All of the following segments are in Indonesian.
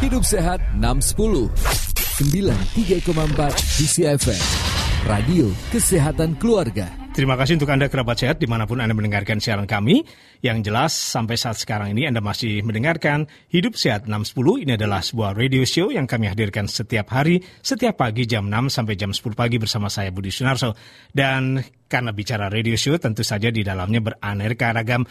Hidup Sehat 610 93,4 DCFM Radio Kesehatan Keluarga Terima kasih untuk Anda kerabat sehat di mana pun Anda mendengarkan siaran kami. Yang jelas sampai saat sekarang ini Anda masih mendengarkan Hidup Sehat 610. Ini adalah sebuah radio show yang kami hadirkan setiap hari, setiap pagi jam 6 sampai jam 10 pagi bersama saya Budi Sunarso. Dan karena bicara radio show tentu saja di dalamnya beraneka ragam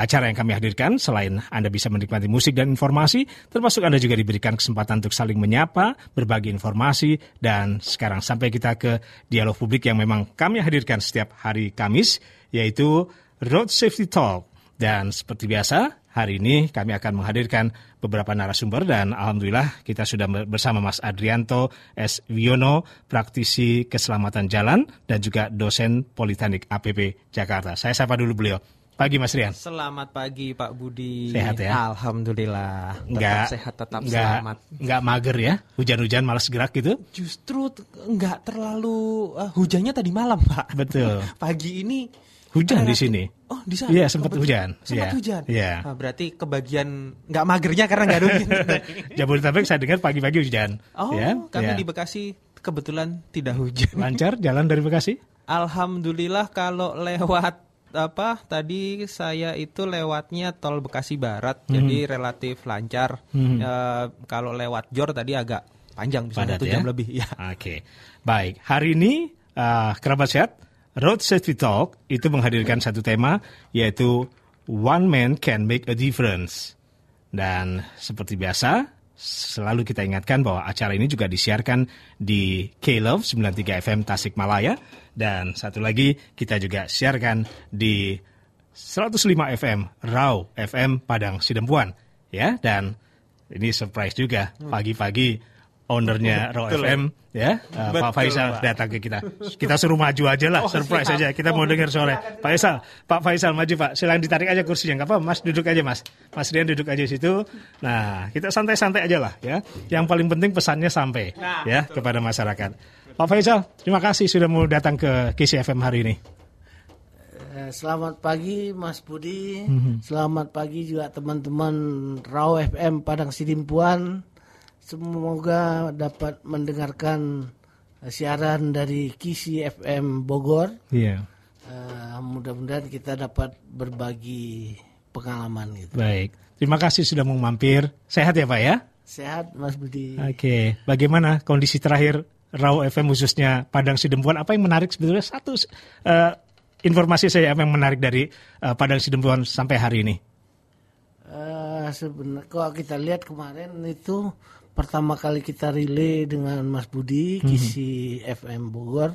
acara yang kami hadirkan, selain Anda bisa menikmati musik dan informasi, termasuk Anda juga diberikan kesempatan untuk saling menyapa, berbagi informasi, dan sekarang sampai kita ke dialog publik yang memang kami hadirkan setiap hari Kamis, yaitu Road Safety Talk. Dan seperti biasa, hari ini kami akan menghadirkan beberapa narasumber dan alhamdulillah kita sudah bersama Mas Adrianto S. Wiono, praktisi keselamatan jalan dan juga dosen Politeknik APP Jakarta. Saya sapa dulu beliau. Pagi Mas Rian. Selamat pagi Pak Budi. Sehat ya? Alhamdulillah. Tetap Nggak, sehat, tetap nggak, selamat. Nggak mager ya? Hujan-hujan malas gerak gitu? Justru t- nggak terlalu uh, hujannya tadi malam Pak. Betul. Pagi ini Hujan di sini. Oh di sana. Iya, sempat hujan. Sempat Iya. hujan. Iya. Nah, berarti kebagian nggak magernya karena nggak rugi. Jabodetabek saya dengar pagi-pagi hujan. oh, ya? kami ya. di Bekasi kebetulan tidak hujan. Lancar jalan dari Bekasi? Alhamdulillah kalau lewat apa tadi saya itu lewatnya tol Bekasi Barat Mhm. jadi relatif lancar. Eh, kalau lewat Jor tadi agak panjang bisa satu ya? jam lebih ya. Oke, baik. Hari ini uh, kerabat sehat Road Safety Talk itu menghadirkan satu tema yaitu One Man Can Make a Difference. Dan seperti biasa, selalu kita ingatkan bahwa acara ini juga disiarkan di K-Love 93 FM Tasikmalaya. Dan satu lagi kita juga siarkan di 105 FM Rau FM Padang Sidempuan. Ya dan ini surprise juga. Pagi-pagi ownernya Raw FM ya. Uh, Pak Betul, Faisal Pak. datang ke kita. Kita suruh maju aja lah Oh, surprise siap. aja. Kita Oh, mau dengar sore Pak Faisal Pak Faisal maju Pak. Silakan ditarik aja kursinya. Nggak apa Mas duduk aja Mas. Mas Rian duduk aja situ. Nah kita santai-santai aja lah ya. Yang paling penting pesannya sampai Nah, ya kepada masyarakat. Pak Faisal terima kasih sudah mau datang ke KCFM hari ini. Eh, Selamat pagi Mas Budi, Mhm. selamat pagi juga teman-teman Raw FM Padang Sidimpuan. Semoga dapat mendengarkan eh, siaran dari Kisi FM Bogor. iya Eh, Mudah-mudahan kita dapat berbagi pengalaman gitu. baik terima kasih sudah mau mampir sehat ya Pak ya Sehat Mas Budi. Oke, bagaimana kondisi terakhir Raw FM khususnya Padang Sidempuan? Apa yang menarik sebetulnya satu eh, informasi saya apa yang menarik dari eh, Padang Sidempuan sampai hari ini? Eh, sebenarnya kalau kita lihat kemarin itu pertama kali kita relay dengan Mas Budi Kisi FM Bogor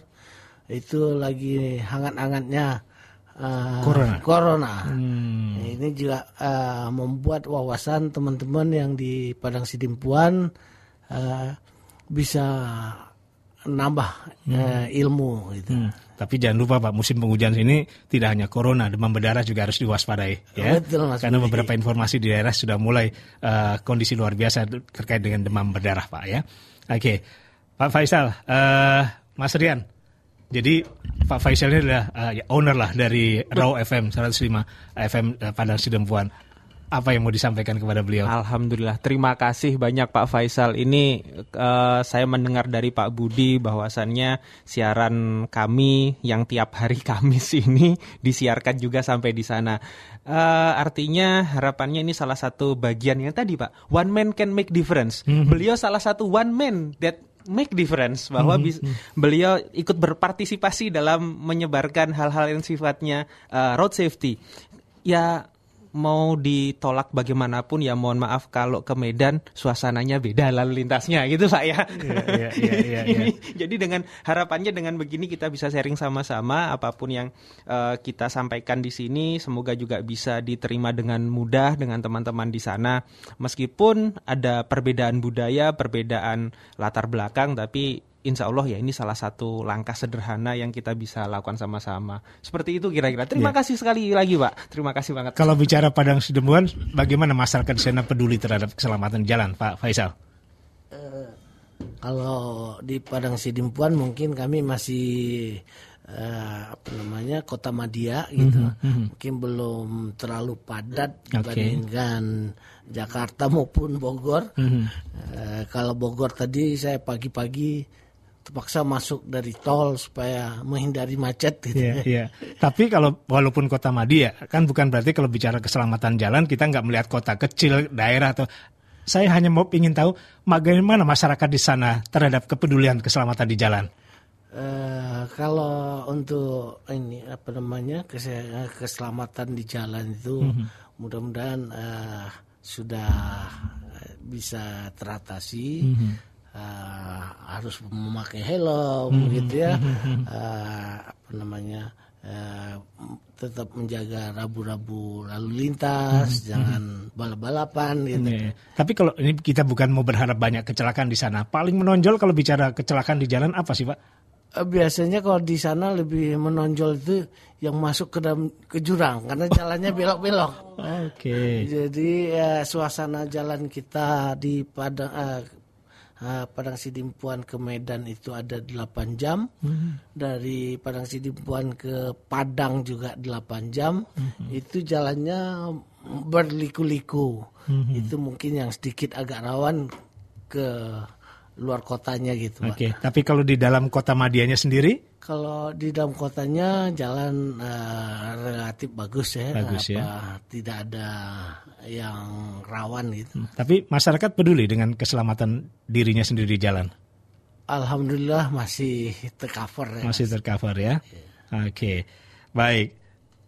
itu lagi hangat-hangatnya eh, Corona. corona. Hmm. Ini juga eh, membuat wawasan teman-teman yang di Padang Sidimpuan eh, bisa nambah eh, ilmu gitu. Hmm. Tapi jangan lupa Pak, musim penghujan ini tidak hanya corona, demam berdarah juga harus diwaspadai ya. Betul, Mas Karena beberapa informasi di daerah sudah mulai eh, kondisi luar biasa terkait dengan demam berdarah Pak ya. Oke, Pak Faisal, eh, Mas Rian. Jadi Pak Faisal ini adalah ya, owner lah dari Raw FM 105 FM eh, Padang Sidempuan. Apa yang mau disampaikan kepada beliau? Alhamdulillah, terima kasih banyak Pak Faisal. Ini eh, saya mendengar dari Pak Budi bahwasannya siaran kami yang tiap hari Kamis ini disiarkan juga sampai di sana. Eh, artinya harapannya ini salah satu bagian yang tadi Pak, one man can make difference. Beliau salah satu one man that make difference bahwa bis- beliau ikut berpartisipasi dalam menyebarkan hal-hal yang sifatnya eh, road safety. Ya mau ditolak bagaimanapun ya mohon maaf kalau ke Medan suasananya beda lalu lintasnya gitu Pak ya. Iya, iya, iya, iya, Ini- Jadi dengan harapannya dengan begini kita bisa sharing sama-sama apa pun yang eh, kita sampaikan di sini semoga juga bisa diterima dengan mudah dengan teman-teman di sana meskipun ada perbedaan budaya, perbedaan latar belakang tapi Insya Allah ya ini salah satu langkah sederhana yang kita bisa lakukan sama-sama. Seperti itu kira-kira. Terima Ya. kasih sekali lagi Pak. Terima kasih banget. Kalau bicara Padang Sidempuan, bagaimana masyarakat sana peduli terhadap keselamatan jalan, Pak Faisal? Kalau di Padang Sidimpuan mungkin kami masih eh, apa namanya kota Madia gitu. Mungkin belum terlalu padat dibandingkan Jakarta maupun Bogor. Eh, kalau Bogor tadi saya pagi-pagi terpaksa masuk dari tol supaya menghindari macet gitu. Iya, iya. Tapi kalau walaupun kota Madia kan bukan berarti kalau bicara keselamatan jalan kita nggak melihat kota kecil, daerah atau saya hanya mau ingin tahu bagaimana masyarakat di sana terhadap kepedulian keselamatan di jalan. Eh, kalau untuk ini apa namanya kese- keselamatan di jalan itu mudah-mudahan eh, sudah bisa teratasi. Eh, harus memakai helm gitu ya. Eh, apa namanya eh, tetap menjaga rabu-rabu lalu lintas, jangan balap-balapan gitu. Iya. Tapi kalau ini kita bukan mau berharap banyak kecelakaan di sana. Paling menonjol kalau bicara kecelakaan di jalan apa sih, Pak? Biasanya kalau di sana lebih menonjol itu yang masuk ke dalam ke jurang karena jalannya belok-belok. Oke. Jadi eh, suasana jalan kita di Padang eh, eh, Padang Sidimpuan ke Medan itu ada 8 jam. Dari Padang Sidimpuan ke Padang juga 8 jam. Itu jalannya berliku-liku. Itu mungkin yang sedikit agak rawan ke luar kotanya gitu, Pak. Oke, tapi kalau di dalam kota Madianya sendiri, Kalau di dalam kotanya jalan eh, relatif bagus ya, Bagus ya. tidak ada yang rawan gitu. tapi masyarakat peduli dengan keselamatan dirinya sendiri di jalan. Alhamdulillah masih tercover ya. Masih tercover ya. Oke, baik.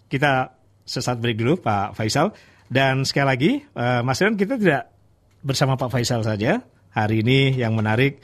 Kita sesaat break dulu, Pak Faisal. Dan sekali lagi, eh, Mas Rian, kita tidak bersama Pak Faisal saja. Hari ini yang menarik,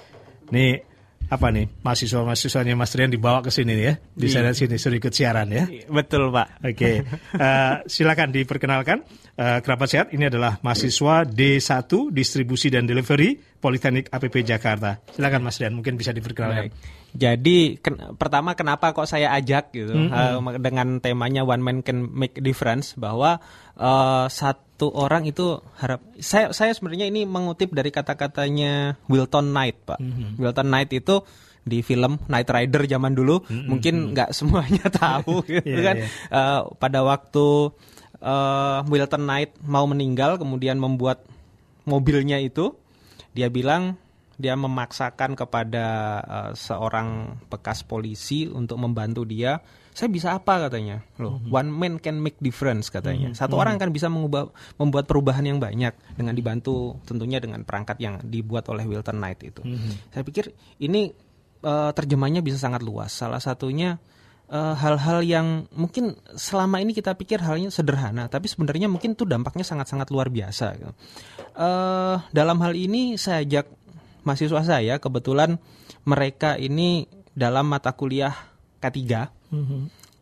nih apa nih mahasiswa-mahasiswanya Mas Rian dibawa ke sini ya, di sana sini suruh ikut siaran ya. Betul Pak. Oke, Eh, silakan diperkenalkan. Eh, kerabat sehat, ini adalah mahasiswa D1 Distribusi dan Delivery Politeknik APP Jakarta. Silakan Mas Rian, mungkin bisa diperkenalkan. Baik. Jadi ken- pertama kenapa kok saya ajak gitu eh, dengan temanya one man can make difference bahwa eh, satu orang itu harap saya saya sebenarnya ini mengutip dari kata-katanya Wilton Knight Pak. Wilton Knight itu di film Knight Rider zaman dulu mungkin nggak semuanya tahu gitu Iya, kan iya. Eh, pada waktu eh, Wilton Knight mau meninggal kemudian membuat mobilnya itu dia bilang dia memaksakan kepada eh, seorang bekas polisi untuk membantu dia. Saya bisa apa katanya? Loh, one man can make difference katanya. Satu orang kan bisa mengubah membuat perubahan yang banyak dengan dibantu tentunya dengan perangkat yang dibuat oleh Wilton Knight itu. Saya pikir ini eh, terjemahnya bisa sangat luas. Salah satunya eh, hal-hal yang mungkin selama ini kita pikir halnya sederhana, tapi sebenarnya mungkin itu dampaknya sangat-sangat luar biasa. gitu. Eh, dalam hal ini saya ajak mahasiswa saya, kebetulan mereka ini dalam mata kuliah K3,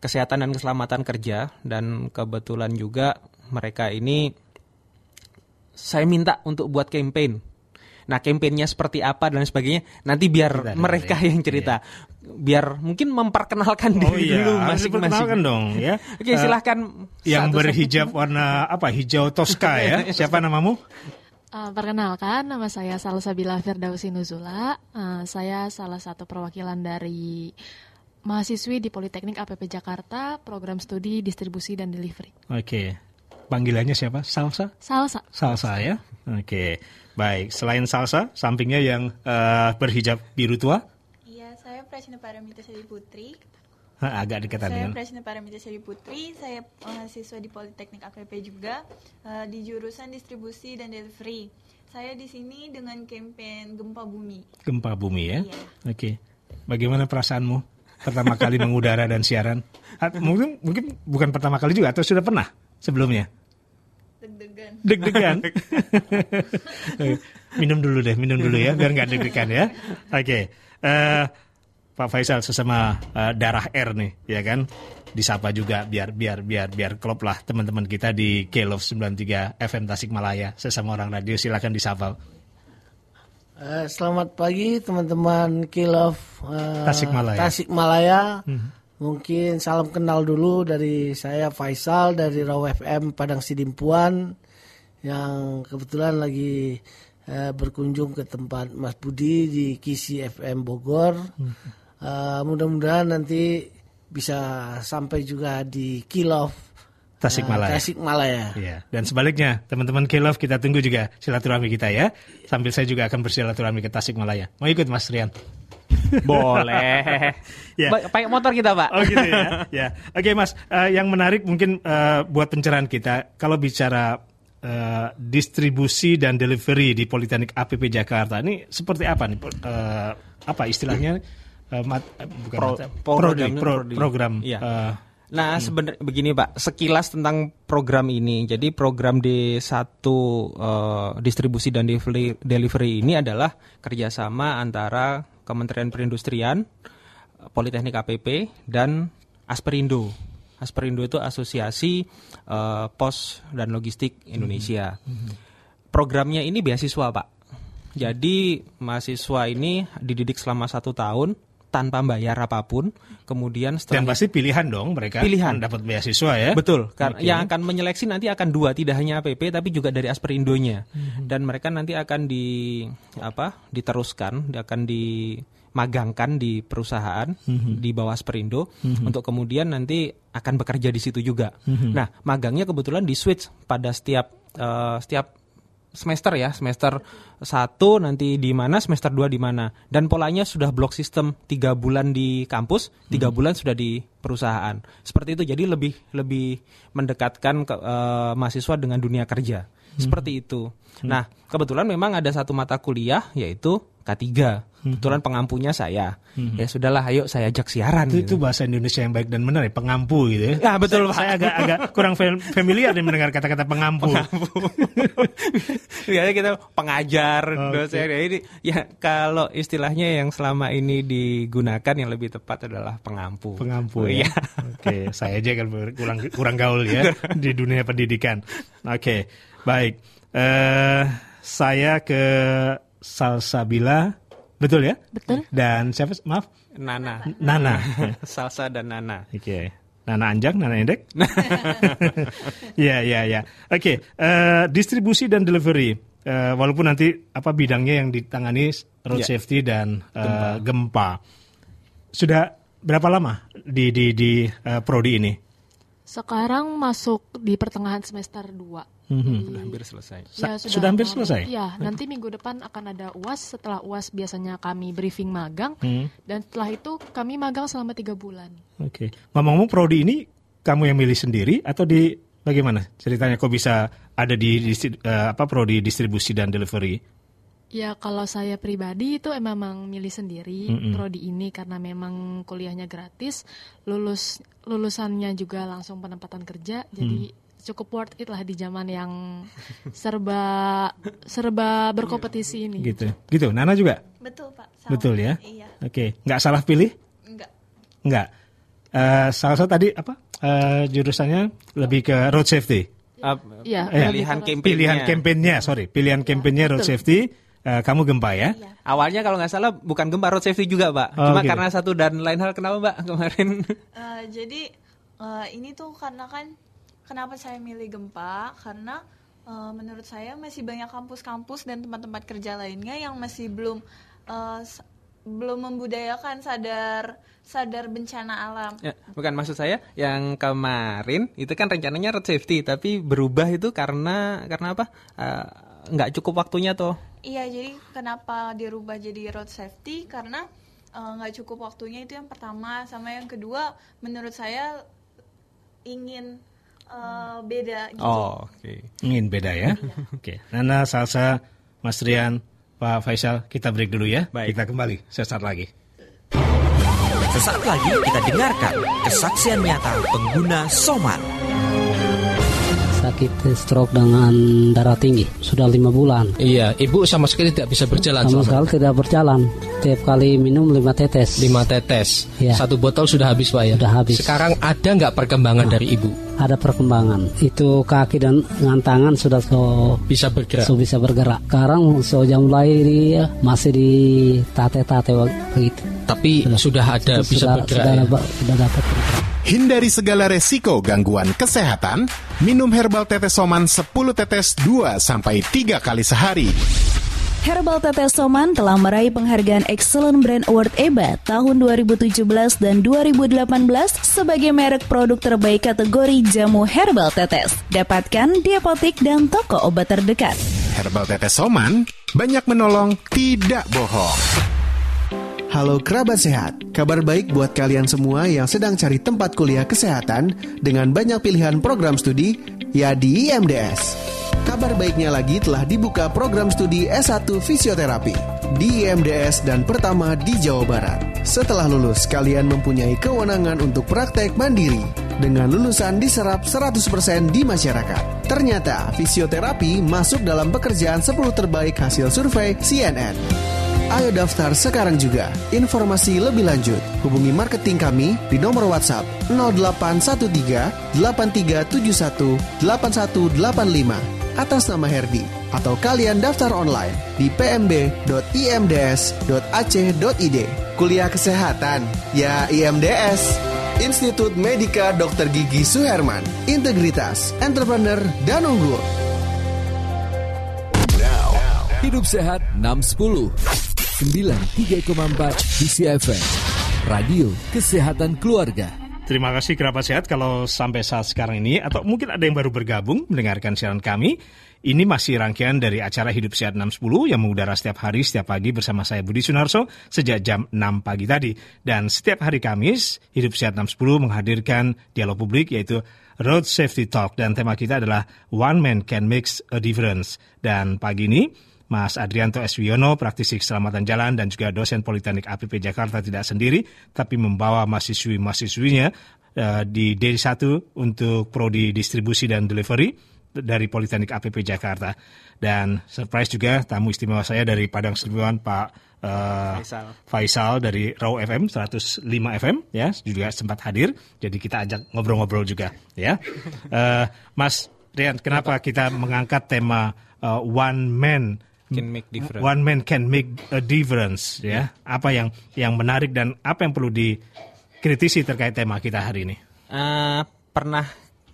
kesehatan dan keselamatan kerja, dan kebetulan juga mereka ini saya minta untuk buat campaign. Nah, campaignnya seperti apa dan sebagainya nanti biar dengar mereka ya. yang cerita. Biar mungkin memperkenalkan Oh diri iya, dulu masing-masing. dong ya. Oke, silahkan. yang satu-satu. berhijab warna apa? Hijau Tosca ya. Siapa namamu? Uh, perkenalkan, nama saya Salsabila Firdausi Nuzula. Uh, saya salah satu perwakilan dari mahasiswi di Politeknik APP Jakarta, program studi distribusi dan delivery. Oke. Panggilannya siapa? Salsa? Salsa. Salsa ya. Oke. Baik, selain salsa, sampingnya yang eh, berhijab biru tua, Iya, saya Prasina Paramita Sari Putri. Hah, agak dekatan Saya ya. Prasina Paramita Sari Putri. Saya mahasiswa di Politeknik APP juga eh, di jurusan distribusi dan delivery. Saya di sini dengan campaign Gempa Bumi. Gempa bumi ya. Iya. Oke. Bagaimana perasaanmu pertama kali mengudara dan siaran? Mungkin mungkin bukan pertama kali juga atau sudah pernah sebelumnya? Deg-degan. Deg-degan. minum dulu deh, minum dulu ya, biar nggak deg-degan ya. Oke, Eh, Pak Faisal sesama eh, darah R nih, ya kan? Disapa juga biar biar biar biar klop lah teman-teman kita di K-Love 93 FM Tasikmalaya. Sesama orang radio silakan disapa. Eh, selamat pagi teman-teman Kilov eh, Tasikmalaya. Tasikmalaya. Mungkin salam kenal dulu dari saya Faisal dari Raw FM Padang Sidimpuan yang kebetulan lagi eh, berkunjung ke tempat Mas Budi di Kisi FM Bogor. Eh, mudah-mudahan nanti bisa sampai juga di Kilov Tasikmalaya. eh, Tasikmalaya. Iya. Dan sebaliknya, teman-teman Kilov kita tunggu juga silaturahmi kita ya. Sambil saya juga akan bersilaturahmi ke Tasikmalaya. Mau ikut Mas Rian? Boleh. Ya. Pakai motor kita, Pak. Oh gitu ya. ya. Oke Mas, Eh, yang menarik mungkin eh, buat pencerahan kita kalau bicara eh, distribusi dan delivery di Politeknik APP Jakarta ini seperti apa nih? Eh, apa istilahnya? Eh, mat- eh, bukan Pro- mata- prodi, pro- prodi. program. Iya. eh, Nah, sebenarnya begini Pak, sekilas tentang program ini. Jadi program D1 eh, distribusi dan delivery, ini adalah kerjasama antara Kementerian Perindustrian, Politeknik APP, dan Asperindo. Asperindo itu Asosiasi eh, Pos dan Logistik Indonesia. Programnya ini beasiswa Pak. Jadi mahasiswa ini dididik selama satu tahun tanpa bayar apa pun. Kemudian dan setelah pasti pilihan dong mereka Pilihan. dapat beasiswa ya. Betul, karena Oke. yang akan menyeleksi nanti akan dua, tidak hanya APP tapi juga dari Asperindonya. Dan mereka nanti akan di apa? diteruskan, akan dimagangkan di perusahaan di bawah Asperindo untuk kemudian nanti akan bekerja di situ juga. Nah, magangnya kebetulan di switch pada setiap eh, setiap semester ya, semester 1 nanti di mana, semester 2 di mana. Dan polanya sudah blok sistem tiga bulan di kampus, tiga bulan sudah di perusahaan. Seperti itu, jadi lebih lebih mendekatkan ke, eh, mahasiswa dengan dunia kerja. Seperti itu. Nah, kebetulan memang ada satu mata kuliah yaitu K3. Kebetulan pengampunya saya. Ya sudahlah, ayo saya ajak siaran. Itu, gitu. itu bahasa Indonesia yang baik dan benar ya, pengampu gitu ya. Ya, betul, saya, Pak. saya agak agak kurang fam- familiar nih mendengar kata-kata pengampu. Biasanya kita pengajar, dosen. Ya, ini ya kalau istilahnya yang selama ini digunakan yang lebih tepat adalah pengampu. Pengampu ya. Iya. Oke, saya aja kan kurang kurang gaul ya di dunia pendidikan. Oke, baik. Eh saya ke Salsabila, betul ya? Betul. Dan siapa? Maaf, Nana. Nana. Salsa dan Nana. Oke. Nana Anjang, Nana Endek. Iya, iya, iya. Oke, eh, distribusi dan delivery. Eh, walaupun nanti apa bidangnya yang ditangani road Ya. safety dan eh, gempa. Sudah berapa lama di di di eh, prodi ini? Sekarang masuk di pertengahan semester 2. Hampir selesai. Ya, Sa- sudah hampir selesai? Ya, nanti minggu depan akan ada UAS. Setelah UAS biasanya kami briefing magang. Hmm. Dan setelah itu kami magang selama tiga bulan. Oke. Ngomong-ngomong prodi ini kamu yang milih sendiri atau di bagaimana ceritanya kok bisa ada di, distri- eh, apa prodi distribusi dan delivery? Ya kalau saya pribadi itu memang milih sendiri prodi ini karena memang kuliahnya gratis, lulus lulusannya juga langsung penempatan kerja, jadi cukup worth it lah di zaman yang serba serba berkompetisi ini. Gitu. Gitu. Nana juga? Betul Pak. sama. Betul ya? Iya. Oke, nggak salah pilih? Enggak. Nggak. Eh salah satu tadi apa? Eh, jurusannya lebih ke road safety. Uh, Iya, pilihan campaign Pilihan campaignnya, sorry, pilihan campaignnya road safety. eh, kamu gempa ya? Awalnya kalau nggak salah bukan gempa road safety juga, Pak. Oh, Cuma gitu. karena satu dan lain hal kenapa, Pak, kemarin? Eh, jadi eh, ini tuh karena kan kenapa saya milih gempa karena eh, menurut saya masih banyak kampus-kampus dan tempat-tempat kerja lainnya yang masih belum s- belum membudayakan sadar sadar bencana alam. Ya, bukan maksud saya yang kemarin itu kan rencananya road safety tapi berubah itu karena karena apa? Nggak cukup waktunya tuh. Iya, jadi kenapa dirubah jadi road safety? Karena nggak cukup waktunya itu yang pertama, sama yang kedua, menurut saya ingin eh, beda gitu. Oh, oke. Ingin beda ya? Oke. Nana, Salsa, Mas Rian, Pak Faisal, kita break dulu ya. Baik. Kita kembali sesaat lagi. Sesaat lagi kita dengarkan kesaksian nyata pengguna Soman. Sakit stroke dengan darah tinggi sudah lima bulan Iya, ibu sama sekali tidak bisa berjalan. sama sekali tidak berjalan tiap kali minum lima tetes Lima tetes, Iya. satu botol sudah habis pak ya. Sudah habis. Sekarang ada nggak perkembangan dari ibu? ada perkembangan itu kaki dan dengan tangan sudah so, Bisa bergerak? so bisa bergerak sekarang so jam mulai dia masih di tate-tate begitu Tapi sudah ada bisa sudah, bergerak. sudah, ya? sudah dapat bergerak Hindari segala resiko gangguan kesehatan. Minum herbal tetes soman 10 tetes 2 sampai 3 kali sehari. Herbal Tetes Soman telah meraih penghargaan Excellent Brand Award EBA tahun 2017 dan 2018 sebagai merek produk terbaik kategori jamu herbal tetes. Dapatkan di apotik dan toko obat terdekat. Herbal Tetes Soman banyak menolong, tidak bohong. Halo kerabat sehat, kabar baik buat kalian semua yang sedang cari tempat kuliah kesehatan dengan banyak pilihan program studi, ya di IMDS. Kabar baiknya lagi telah dibuka program studi S1 Fisioterapi di IMDS dan pertama di Jawa Barat. Setelah lulus, kalian mempunyai kewenangan untuk praktek mandiri dengan lulusan diserap 100% di masyarakat. Ternyata fisioterapi masuk dalam pekerjaan 10 terbaik hasil survei CNN. Ayo daftar sekarang juga. Informasi lebih lanjut, hubungi marketing kami di nomor WhatsApp 0813 8371 8185 atas nama Herdi atau kalian daftar online di pmb.imds.ac.id. Kuliah kesehatan, ya IMDS. Institut Medika Dr. Gigi Suherman, integritas, entrepreneur, dan unggul. Hidup Sehat 610 93,4 DCFM Radio Kesehatan Keluarga Terima kasih kerabat sehat kalau sampai saat sekarang ini atau mungkin ada yang baru bergabung mendengarkan siaran kami. Ini masih rangkaian dari acara Hidup Sehat 610 yang mengudara setiap hari setiap pagi bersama saya Budi Sunarso sejak jam 6 pagi tadi. Dan setiap hari Kamis Hidup Sehat 610 menghadirkan dialog publik yaitu Road Safety Talk dan tema kita adalah One Man Can Make a Difference. Dan pagi ini Mas Adrianto S. Wiono, praktisi keselamatan jalan dan juga dosen Politeknik APP Jakarta tidak sendiri, tapi membawa mahasiswi-mahasiswinya uh, di D1 untuk prodi distribusi dan delivery dari Politeknik APP Jakarta. Dan surprise juga tamu istimewa saya dari Padang Seribuan Pak uh, Faisal. Faisal dari Raw FM 105 FM ya juga sempat hadir. Jadi kita ajak ngobrol-ngobrol juga ya. Uh, Mas Rian, kenapa kita mengangkat tema uh, one man can make difference. One man can make a difference ya. Apa yang yang menarik dan apa yang perlu dikritisi terkait tema kita hari ini? Uh, pernah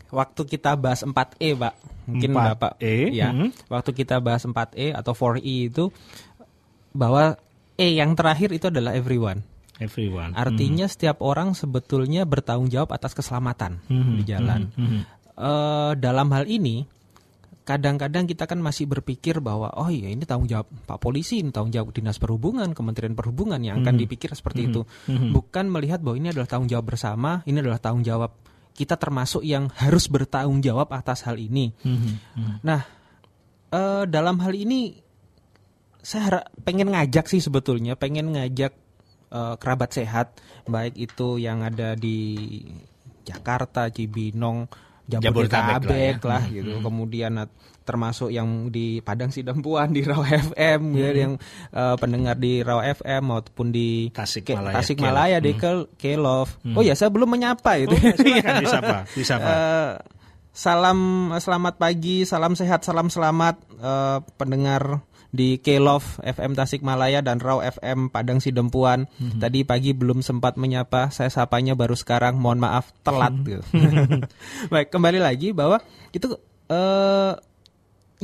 waktu kita bahas 4E, Pak. Mungkin 4E. Bapak ya. Hmm. Waktu kita bahas 4E atau 4E itu bahwa E yang terakhir itu adalah everyone. Everyone. Artinya hmm. setiap orang sebetulnya bertanggung jawab atas keselamatan hmm. di jalan. Hmm. Uh, dalam hal ini kadang-kadang kita kan masih berpikir bahwa oh iya ini tanggung jawab Pak Polisi, ini tanggung jawab Dinas Perhubungan, Kementerian Perhubungan yang akan mm -hmm. dipikir seperti mm -hmm. itu. Mm -hmm. Bukan melihat bahwa ini adalah tanggung jawab bersama, ini adalah tanggung jawab kita termasuk yang harus bertanggung jawab atas hal ini. Mm -hmm. Nah, uh, dalam hal ini saya pengen ngajak sih sebetulnya, pengen ngajak uh, kerabat sehat baik itu yang ada di Jakarta, Cibinong, Jabodetabek lah, lah hmm. gitu. Hmm. Kemudian termasuk yang di Padang Sidempuan di Raw FM hmm. ya yang uh, pendengar di Raw FM maupun di Tasik Malaya, Tasik Malaya di hmm. Kelov. Hmm. Oh ya, saya belum menyapa itu. Oh, ya, silakan disapa, disapa. Uh, salam selamat pagi, salam sehat, salam selamat uh, pendengar di Kelov FM Tasikmalaya dan Raw FM Padang Sidempuan. Mm-hmm. Tadi pagi belum sempat menyapa, saya sapanya baru sekarang. Mohon maaf telat. Mm-hmm. Baik, kembali lagi bahwa itu uh,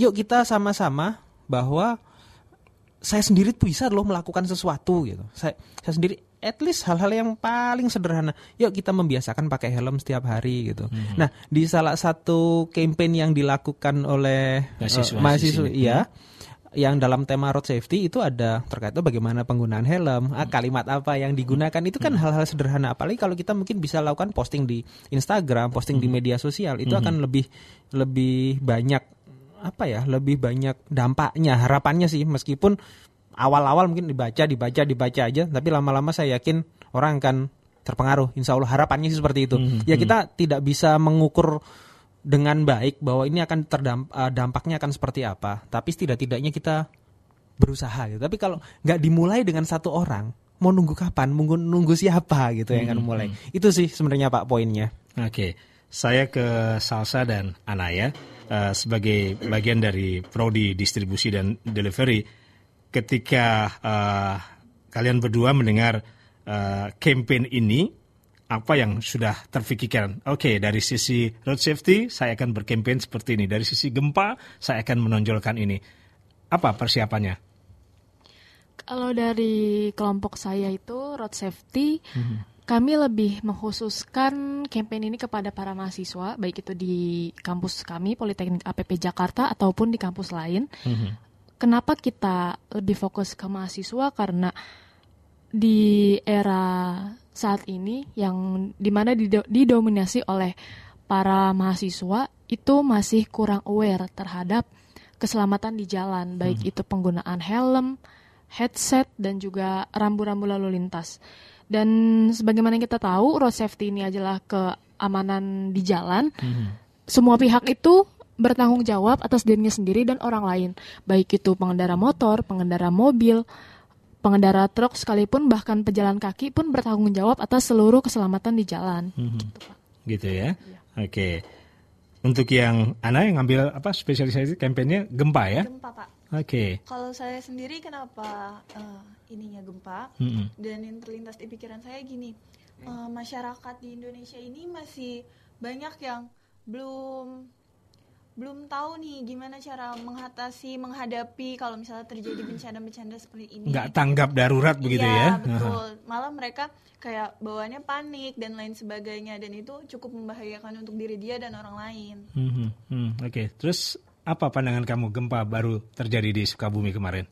yuk kita sama-sama bahwa saya sendiri bisa loh melakukan sesuatu gitu. Saya saya sendiri at least hal-hal yang paling sederhana. Yuk kita membiasakan pakai helm setiap hari gitu. Hmm. Nah, di salah satu campaign yang dilakukan oleh mahasiswa, uh, mahasiswa iya, hmm yang dalam tema road safety itu ada terkait bagaimana penggunaan helm, hmm. kalimat apa yang digunakan itu kan hmm. hal-hal sederhana. Apalagi kalau kita mungkin bisa lakukan posting di Instagram, posting hmm. di media sosial itu hmm. akan lebih lebih banyak apa ya, lebih banyak dampaknya. Harapannya sih meskipun awal-awal mungkin dibaca, dibaca, dibaca aja, tapi lama-lama saya yakin orang akan terpengaruh. Insya Allah harapannya sih seperti itu. Hmm. Ya kita tidak bisa mengukur dengan baik bahwa ini akan terdampak eh, dampaknya akan seperti apa. Tapi setidak-tidaknya kita berusaha gitu. Tapi kalau nggak dimulai dengan satu orang, mau nunggu kapan? Nunggu nunggu siapa gitu yang akan hmm, mulai. Hmm. Itu sih sebenarnya Pak poinnya. Oke. Saya ke Salsa dan Anaya uh, sebagai bagian dari prodi distribusi dan delivery ketika uh, kalian berdua mendengar uh, campaign ini apa yang sudah terfikirkan? Oke, okay, dari sisi road safety saya akan berkampanye seperti ini. Dari sisi gempa saya akan menonjolkan ini. Apa persiapannya? Kalau dari kelompok saya itu road safety, kami lebih mengkhususkan campaign ini kepada para mahasiswa, baik itu di kampus kami Politeknik APP Jakarta ataupun di kampus lain. Kenapa kita lebih fokus ke mahasiswa? Karena di era saat ini yang di mana dido- didominasi oleh para mahasiswa itu masih kurang aware terhadap keselamatan di jalan, baik itu penggunaan helm, headset dan juga rambu-rambu lalu lintas. Dan sebagaimana kita tahu, road safety ini adalah keamanan di jalan. Semua pihak itu bertanggung jawab atas dirinya sendiri dan orang lain, baik itu pengendara motor, pengendara mobil, pengendara truk sekalipun bahkan pejalan kaki pun bertanggung jawab atas seluruh keselamatan di jalan. Gitu ya. Oke. Untuk yang Ana yang ngambil apa spesialisasi kampanye gempa ya? Gempa pak. Oke. Kalau saya sendiri kenapa eh, ininya gempa Mm-mm. dan yang terlintas di pikiran saya gini, eh, masyarakat di Indonesia ini masih banyak yang belum belum tahu nih gimana cara mengatasi menghadapi kalau misalnya terjadi bencana-bencana seperti ini. Nggak tanggap darurat begitu Iya, ya? betul. Malah mereka kayak bawaannya panik dan lain sebagainya dan itu cukup membahayakan untuk diri dia dan orang lain. Mhm, hmm, Oke. Terus apa pandangan kamu gempa baru terjadi di Sukabumi kemarin?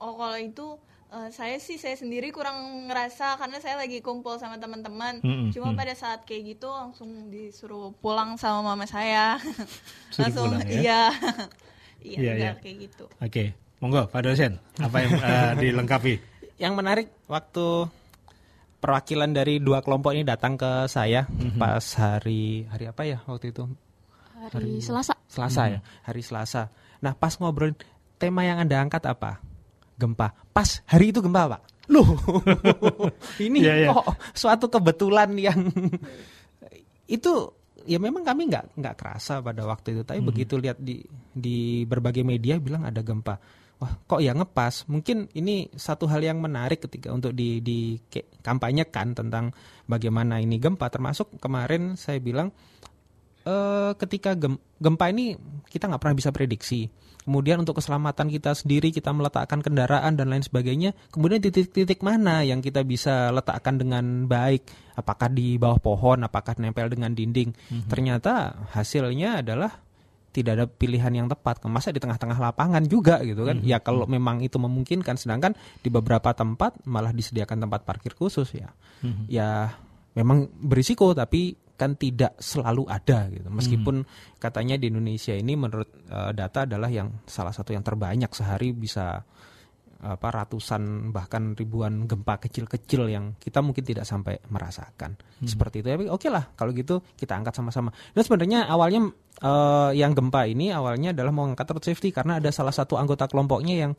Oh kalau itu eh, saya sih saya sendiri kurang ngerasa karena saya lagi kumpul sama teman-teman. Mm-mm, Cuma mm. pada saat kayak gitu langsung disuruh pulang sama mama saya. Suruh langsung pulang ya? iya. iya, Iya, iya. kayak gitu. Oke. Monggo Pak dosen, apa yang eh, dilengkapi? Yang menarik waktu perwakilan dari dua kelompok ini datang ke saya pas hari hari apa ya waktu itu? Hari Selasa. Selasa ya, hari Selasa. Nah, pas ngobrolin tema yang Anda angkat apa? Gempa. Pas hari itu gempa, Pak. Loh. ini Iya, iya. kok suatu kebetulan yang itu ya memang kami nggak nggak kerasa pada waktu itu tapi begitu lihat di di berbagai media bilang ada gempa wah kok ya ngepas mungkin ini satu hal yang menarik ketika untuk di di kampanyekan tentang bagaimana ini gempa termasuk kemarin saya bilang eh ketika gem- gempa ini kita nggak pernah bisa prediksi. Kemudian untuk keselamatan kita sendiri kita meletakkan kendaraan dan lain sebagainya. Kemudian titik-titik mana yang kita bisa letakkan dengan baik? Apakah di bawah pohon? Apakah nempel dengan dinding? Ternyata hasilnya adalah tidak ada pilihan yang tepat. Masa di tengah-tengah lapangan juga gitu kan? Ya kalau memang itu memungkinkan. Sedangkan di beberapa tempat malah disediakan tempat parkir khusus ya. Ya memang berisiko tapi kan tidak selalu ada gitu. Meskipun katanya di Indonesia ini menurut eh, data adalah yang salah satu yang terbanyak sehari bisa apa ratusan bahkan ribuan gempa kecil-kecil yang kita mungkin tidak sampai merasakan seperti itu. Tapi oke lah kalau gitu kita angkat sama-sama. Dan sebenarnya awalnya eh, yang gempa ini awalnya adalah mau angkat road safety karena ada salah satu anggota kelompoknya yang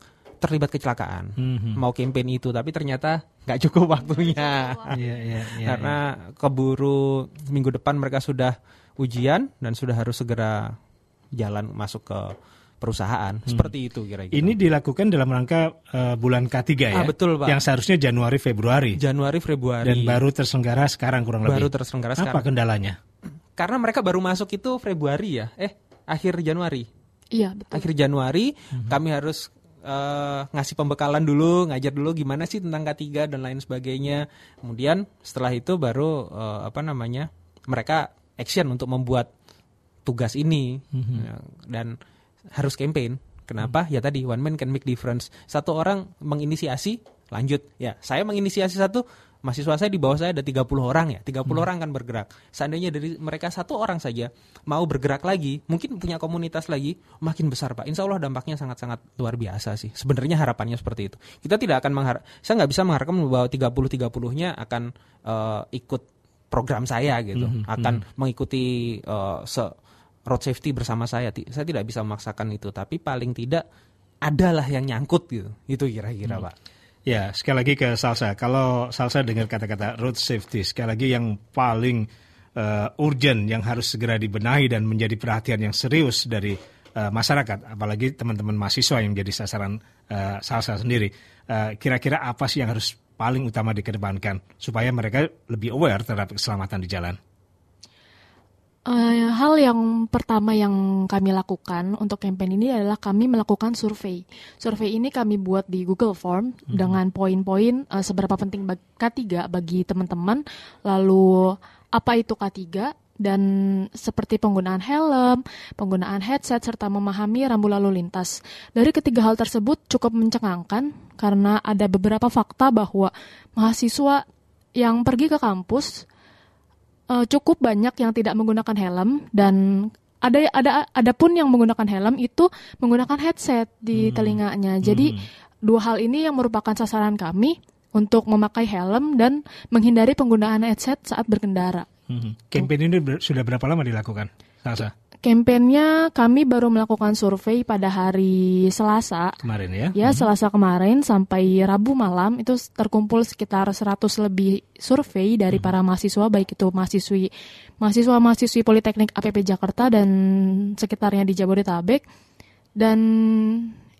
terlibat kecelakaan. Mau campaign itu tapi ternyata nggak cukup waktunya. Iya, iya, iya. Karena keburu minggu depan mereka sudah ujian dan sudah harus segera jalan masuk ke perusahaan. Seperti itu kira-kira. Ini dilakukan dalam rangka eh, bulan K3 ya? Ah, betul, Pak. Yang seharusnya Januari Februari. Januari Februari. Dan baru terselenggara sekarang kurang Baru lebih. terselenggara Apa sekarang. kendalanya? Karena mereka baru masuk itu Februari ya. Eh, akhir Januari. Iya, betul. Akhir Januari kami harus eh, ngasih pembekalan dulu, ngajar dulu gimana sih tentang K3 dan lain sebagainya. Kemudian setelah itu baru eh, apa namanya? mereka action untuk membuat tugas ini Ya, dan harus campaign. Kenapa? Ya tadi one man can make difference. Satu orang menginisiasi, lanjut. Ya, saya menginisiasi satu, mahasiswa saya di bawah saya ada 30 orang ya. 30 orang kan bergerak. Seandainya dari mereka satu orang saja mau bergerak lagi, mungkin punya komunitas lagi, makin besar Pak. Insya Allah dampaknya sangat-sangat luar biasa sih. Sebenarnya harapannya seperti itu. Kita tidak akan mengharap, saya nggak bisa mengharapkan bahwa 30-30-nya akan eh, ikut program saya gitu, Mhm, akan mengikuti eh, se road safety bersama saya. Saya tidak bisa memaksakan itu, tapi paling tidak adalah yang nyangkut gitu. Itu kira-kira, Pak. Ya, sekali lagi ke Salsa. Kalau Salsa dengar kata-kata road safety, sekali lagi yang paling eh, urgent, yang harus segera dibenahi dan menjadi perhatian yang serius dari eh, masyarakat, apalagi teman-teman mahasiswa yang jadi sasaran eh, Salsa sendiri. Kira-kira apa sih yang harus paling utama dikedepankan supaya mereka lebih aware terhadap keselamatan di jalan? Eh, hal yang pertama yang kami lakukan untuk campaign ini adalah kami melakukan survei. Survei ini kami buat di Google Form dengan poin-poin eh, seberapa penting bag- K3 bagi teman-teman, lalu apa itu K3 dan seperti penggunaan helm, penggunaan headset serta memahami rambu lalu lintas. Dari ketiga hal tersebut cukup mencengangkan karena ada beberapa fakta bahwa mahasiswa yang pergi ke kampus eh, cukup banyak yang tidak menggunakan helm dan ada ada ada pun yang menggunakan helm itu menggunakan headset di telinganya. Jadi dua hal ini yang merupakan sasaran kami untuk memakai helm dan menghindari penggunaan headset saat berkendara. Mhm. Campaign ini ber- sudah berapa lama dilakukan, Salsa? Kampanyenya kami baru melakukan survei pada hari Selasa. Kemarin ya? Ya, Selasa kemarin sampai Rabu malam itu terkumpul sekitar 100 lebih survei dari para mahasiswa baik itu mahasiswi mahasiswa-mahasiswi Politeknik APP Jakarta dan sekitarnya di Jabodetabek. Dan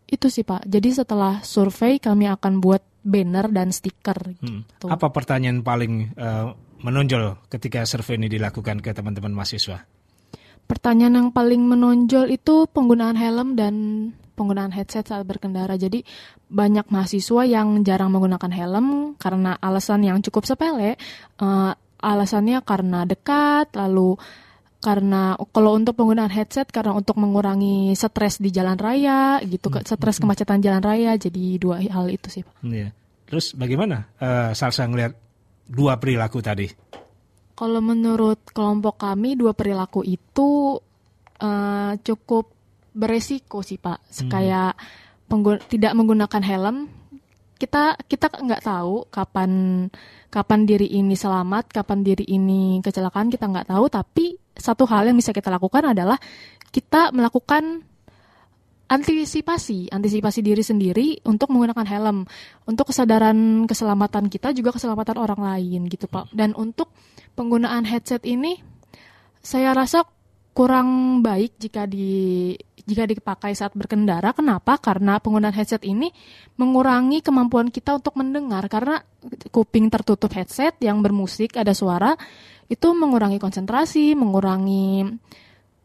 itu sih, Pak. Jadi setelah survei kami akan buat banner dan stiker Hmm. gitu. Apa pertanyaan paling eh, menonjol ketika survei ini dilakukan ke teman-teman mahasiswa? Pertanyaan yang paling menonjol itu penggunaan helm dan penggunaan headset saat berkendara. Jadi banyak mahasiswa yang jarang menggunakan helm karena alasan yang cukup sepele. Eh, alasannya karena dekat, lalu karena kalau untuk penggunaan headset karena untuk mengurangi stres di jalan raya gitu, ke- stres kemacetan jalan raya. Jadi dua hal itu sih. Pak. Iya. Terus bagaimana eh, Salsa ngelihat dua perilaku tadi? Kalau menurut kelompok kami dua perilaku itu eh, cukup beresiko sih pak. Kayak penggun- tidak menggunakan helm, kita kita nggak tahu kapan kapan diri ini selamat, kapan diri ini kecelakaan kita nggak tahu. Tapi satu hal yang bisa kita lakukan adalah kita melakukan antisipasi, antisipasi diri sendiri untuk menggunakan helm, untuk kesadaran keselamatan kita juga keselamatan orang lain gitu pak. Dan untuk penggunaan headset ini, saya rasa kurang baik jika di jika dipakai saat berkendara. Kenapa? Karena penggunaan headset ini mengurangi kemampuan kita untuk mendengar karena kuping tertutup headset yang bermusik ada suara itu mengurangi konsentrasi, mengurangi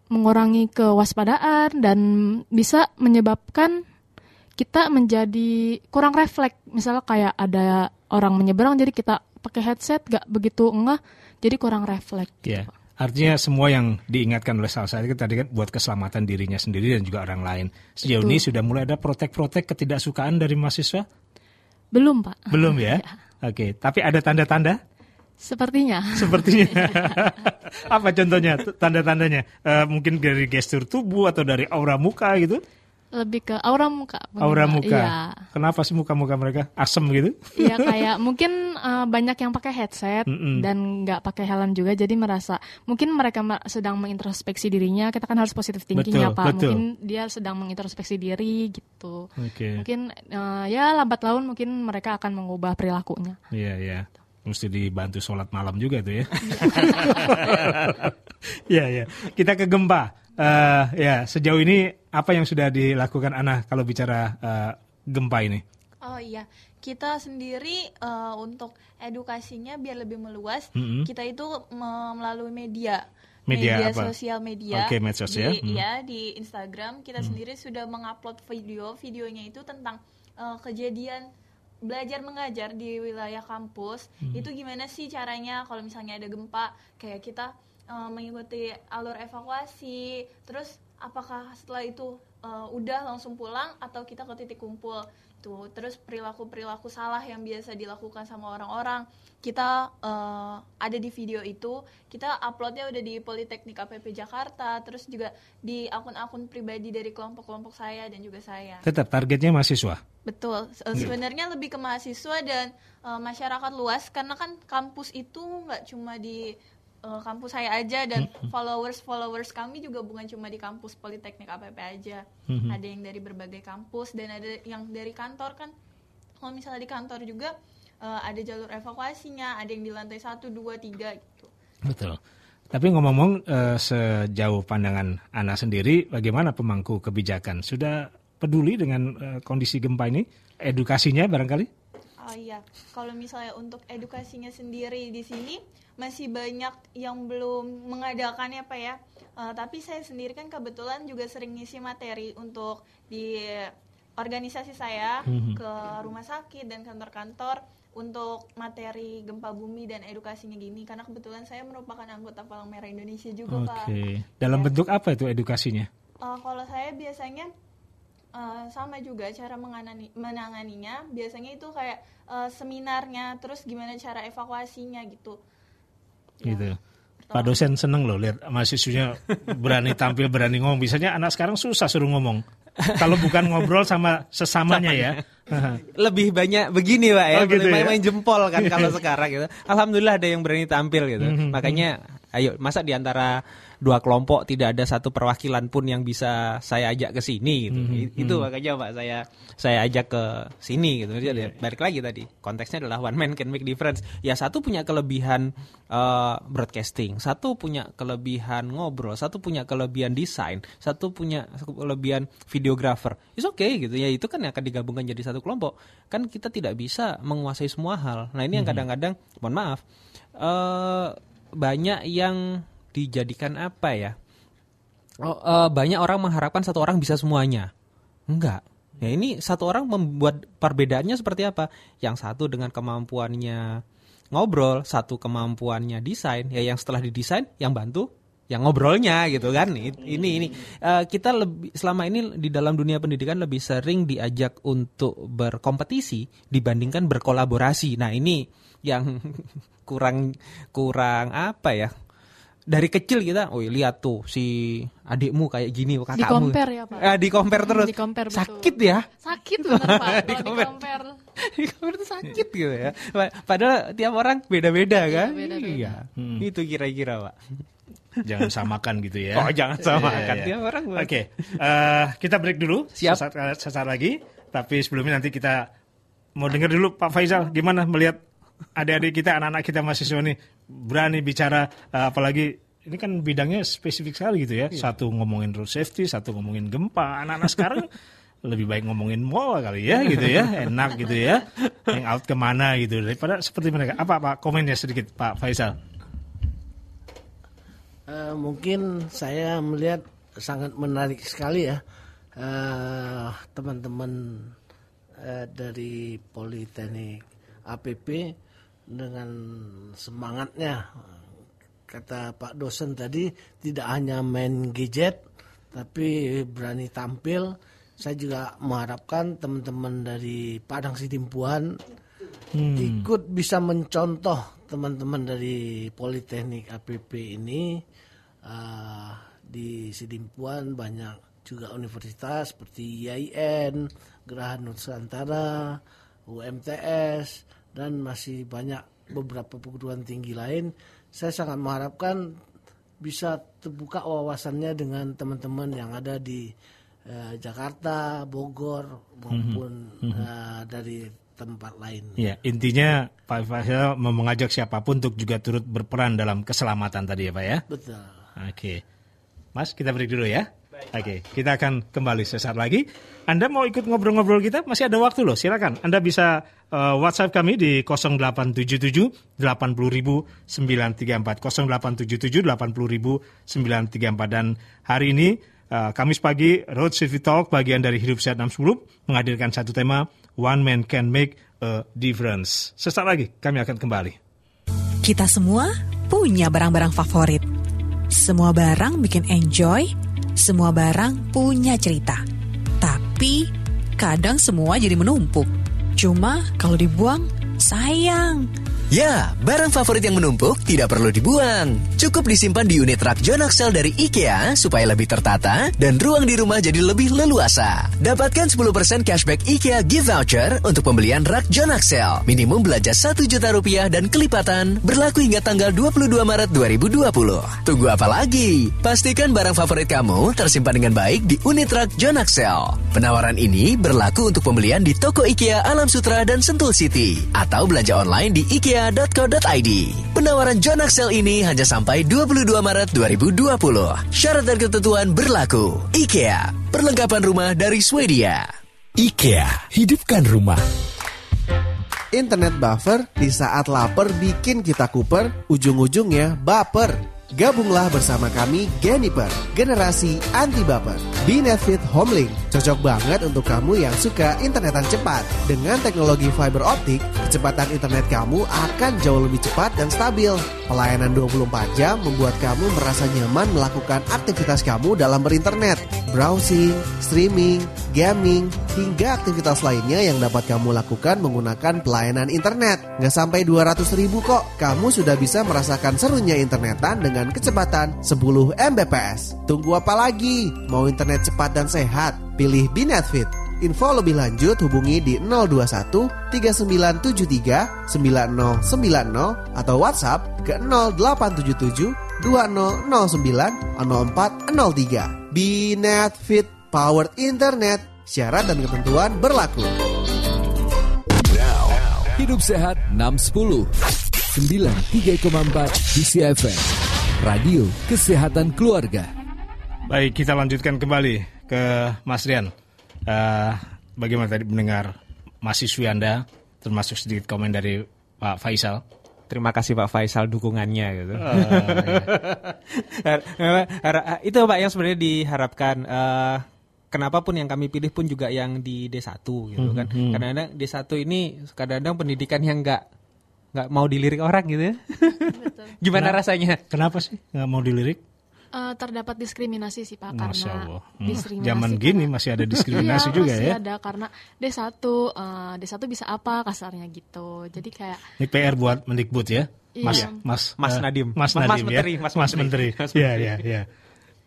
mengurangi kewaspadaan dan bisa menyebabkan kita menjadi kurang refleks. Misalnya kayak ada orang menyeberang jadi kita pakai headset gak begitu enggak jadi kurang refleks. Ya. Artinya semua yang diingatkan oleh Salsa itu tadi kan buat keselamatan dirinya sendiri dan juga orang lain. Sejauh Betul. ini sudah mulai ada protek-protek ketidaksukaan dari mahasiswa? Belum, Pak. Belum ya? Oke, tapi ada tanda-tanda? Sepertinya. Sepertinya. Apa contohnya tanda-tandanya? Eh, mungkin dari gestur tubuh atau dari aura muka gitu? Lebih ke aura muka. mungkin, Aura muka. Iya. Kenapa sih muka-muka mereka asem gitu? Iya kayak mungkin eh, banyak yang pakai headset Mm-mm. dan nggak pakai helm juga jadi merasa mungkin mereka mer- sedang mengintrospeksi dirinya kita kan harus positif thinking ya Betul, pak betul. mungkin dia sedang mengintrospeksi diri gitu Oke. mungkin eh, ya lambat laun mungkin mereka akan mengubah perilakunya Iya, iya. Mesti dibantu sholat malam juga tuh ya. Iya, iya. Kita ke gempa. Eh, ya, sejauh ini apa yang sudah dilakukan Ana kalau bicara eh, gempa ini? Oh iya, kita sendiri eh, untuk edukasinya biar lebih meluas, Mm-mm. kita itu me- melalui media. Media apa? sosial media. Oke, medsos ya. Di, Hmm. ya, di Instagram kita sendiri sudah mengupload video, videonya itu tentang eh, kejadian belajar mengajar di wilayah kampus. Hmm. Itu gimana sih caranya kalau misalnya ada gempa, kayak kita mengikuti alur evakuasi, terus apakah setelah itu eh, udah langsung pulang atau kita ke titik kumpul? Tuh terus perilaku perilaku salah yang biasa dilakukan sama orang-orang. Kita eh, ada di video itu kita uploadnya udah di Politeknik APP Jakarta terus juga di akun-akun pribadi dari kelompok-kelompok saya dan juga saya. Tetap targetnya mahasiswa. betul. Se- sebenarnya lebih ke mahasiswa dan eh, masyarakat luas karena kan kampus itu nggak cuma di eh, kampus saya aja dan followers followers kami juga bukan cuma di kampus Politeknik APP aja Mhm. ada yang dari berbagai kampus dan ada yang dari kantor kan kalau misalnya di kantor juga eh, ada jalur evakuasinya ada yang di lantai satu dua tiga gitu Betul. Tapi ngomong-ngomong eh, sejauh pandangan Ana sendiri, bagaimana pemangku kebijakan? Sudah peduli dengan eh, kondisi gempa ini? Edukasinya barangkali? Oh iya, kalau misalnya untuk edukasinya sendiri di sini masih banyak yang belum mengadakannya Pak ya. Uh, tapi saya sendiri kan kebetulan juga sering ngisi materi untuk di organisasi saya Mhm. ke rumah sakit dan kantor-kantor untuk materi gempa bumi dan edukasinya gini karena kebetulan saya merupakan anggota Palang Merah Indonesia juga Oke. Pak. Dalam bentuk apa itu edukasinya? Uh, kalau saya biasanya uh, sama juga cara menganani, menanganinya. Biasanya itu kayak uh, seminarnya, terus gimana cara evakuasinya gitu. Gitu. Pak dosen seneng loh lihat mahasiswanya berani tampil, berani ngomong. Biasanya anak sekarang susah suruh ngomong. Kalau bukan ngobrol sama sesamanya ya. lebih banyak begini pak ya, Oh, gitu lebih main, ya? main jempol kan kalau sekarang gitu. Alhamdulillah ada yang berani tampil gitu. Mhm, Makanya, ayo masa di antara dua kelompok tidak ada satu perwakilan pun yang bisa saya ajak ke sini gitu. Mhm, I- Itu mhm. makanya pak saya saya ajak ke sini gitu. Jadi Iya. balik lagi tadi konteksnya adalah one man can make difference. Ya satu punya kelebihan eh, broadcasting, satu punya kelebihan ngobrol, satu punya kelebihan desain, satu punya kelebihan videographer. It's okay gitu ya. Itu kan yang akan digabungkan jadi satu kelompok. Kan kita tidak bisa menguasai semua hal. Nah ini yang Mhm. kadang-kadang, mohon maaf, eh banyak yang dijadikan apa ya? Oh, eh, banyak orang mengharapkan satu orang bisa semuanya. Enggak. Ya ini satu orang membuat perbedaannya seperti apa? Yang satu dengan kemampuannya ngobrol, satu kemampuannya desain. Ya yang setelah didesain, yang bantu yang ngobrolnya gitu kan. Ini ini Eh, kita lebih selama ini di dalam dunia pendidikan lebih sering diajak untuk berkompetisi dibandingkan berkolaborasi. Nah ini yang kurang kurang apa ya? Dari kecil kita, oh lihat tuh si adikmu kayak gini, kakakmu. Di-compare ya, Pak? Eh, di-compare terus. Di-compare, betul. Sakit ya. Sakit bener Pak, kalau Di-compare. di-compare. Di-compare tuh sakit gitu ya. Pa- Padahal tiap orang beda-beda kan. beda-beda. Iya. Hmm. Itu kira-kira, Pak. Jangan samakan gitu ya. Oh, jangan samakan. Iya, iya. Tiap orang Oke, eh, kita break dulu. Siap. Sesaat, sesaat lagi. Tapi sebelumnya nanti kita mau dengar dulu Pak Faisal gimana melihat adik-adik kita, anak-anak kita mahasiswa ini berani bicara, eh, apalagi ini kan bidangnya spesifik sekali gitu ya. Satu ngomongin road safety, satu ngomongin gempa. Anak-anak sekarang lebih baik ngomongin mall kali ya gitu ya, enak gitu ya. Hang out ke mana gitu daripada seperti mereka. Apa Pak komennya sedikit Pak Faisal? Eh, mungkin saya melihat sangat menarik sekali ya eh, teman-teman eh, dari Politeknik APP dengan semangatnya. Kata Pak dosen tadi tidak hanya main gadget tapi berani tampil. Saya juga mengharapkan teman-teman dari Padang Sidimpuan Hmm. ikut bisa mencontoh teman-teman dari Politeknik APP ini. Uh, di Sidimpuan banyak juga universitas seperti IAIN, Geraha Nusantara, UMTS dan masih banyak beberapa perguruan tinggi lain. Saya sangat mengharapkan bisa terbuka wawasannya dengan teman-teman yang ada di eh, Jakarta, Bogor maupun Mhm. eh, dari tempat lain. Ya, intinya Pak Faisal mengajak siapa pun untuk juga turut berperan dalam keselamatan tadi ya Pak ya. Betul. Oke. Mas, kita break dulu ya. Oke, kita akan kembali sesaat lagi. Anda mau ikut ngobrol-ngobrol kita? Masih ada waktu loh, silakan. Anda bisa eh, WhatsApp kami di 0877 80.934 0877 80.934 dan hari ini eh, Kamis pagi Road Safety Talk bagian dari Hidup Sehat 610 menghadirkan satu tema One Man Can Make a Difference. Sesaat lagi kami akan kembali. Kita semua punya barang-barang favorit. Semua barang bikin enjoy, semua barang punya cerita. Tapi kadang semua jadi menumpuk. Cuma kalau dibuang, sayang. Ya, barang favorit yang menumpuk tidak perlu dibuang. Cukup disimpan di unit rak John Axel dari IKEA supaya lebih tertata dan ruang di rumah jadi lebih leluasa. Dapatkan 10% cashback IKEA gift voucher untuk pembelian rak John Axel. Minimum belanja 1 juta rupiah dan kelipatan berlaku hingga tanggal 22 Maret 2020. Tunggu apa lagi? Pastikan barang favorit kamu tersimpan dengan baik di unit rak John Axel. Penawaran ini berlaku untuk pembelian di toko IKEA Alam Sutra dan Sentul City atau belanja online di ikea.co.id. Penawaran John Axel ini hanya sampai 22 Maret 2020. Syarat dan ketentuan berlaku. IKEA, perlengkapan rumah dari Swedia. IKEA, hidupkan rumah. Internet buffer di saat lapar bikin kita kuper, ujung-ujungnya baper. Gabunglah bersama kami Geniper, generasi anti baper. Binetfit Homelink cocok banget untuk kamu yang suka internetan cepat. Dengan teknologi fiber optik, kecepatan internet kamu akan jauh lebih cepat dan stabil. Pelayanan 24 jam membuat kamu merasa nyaman melakukan aktivitas kamu dalam berinternet. Browsing, streaming, gaming, hingga aktivitas lainnya yang dapat kamu lakukan menggunakan pelayanan internet. Nggak sampai 200 ribu kok, kamu sudah bisa merasakan serunya internetan dengan kecepatan 10 Mbps. Tunggu apa lagi? Mau internet cepat dan sehat? Pilih Binetfit. Info lebih lanjut hubungi di 021 3973 9090 atau WhatsApp ke 0877 2009 0403. Binetfit Powered Internet. Syarat dan ketentuan berlaku. Hidup Sehat 610 93,4 DCFM Radio Kesehatan Keluarga Baik, kita lanjutkan kembali ke Mas Rian. Uh, bagaimana tadi mendengar mahasiswi Anda, termasuk sedikit komen dari Pak Faisal? Terima kasih Pak Faisal dukungannya gitu. Oh, iya. itu Pak yang sebenarnya diharapkan. Uh, kenapa pun yang kami pilih pun juga yang di D1 gitu kan. Hmm, hmm. Kadang-kadang D1 ini kadang-kadang pendidikan yang enggak nggak mau dilirik orang gitu ya. Gimana Kenapa- rasanya? Kenapa sih nggak mau dilirik? Eh, terdapat diskriminasi sih Pak Masya karena Allah. Hmm. diskriminasi Zaman karena- gini masih ada diskriminasi Iya, juga masih ya. ada karena D1 eh, D1 bisa apa kasarnya gitu. Jadi kayak Ini PR buat Mendikbud ya. Iya. Mas, Iya. Mas, Mas eh, Nadiem. Mas Mas Nadiem Menteri, ya. Mas Mas Menteri. Menteri. Mas Iya, Menteri. iya, iya.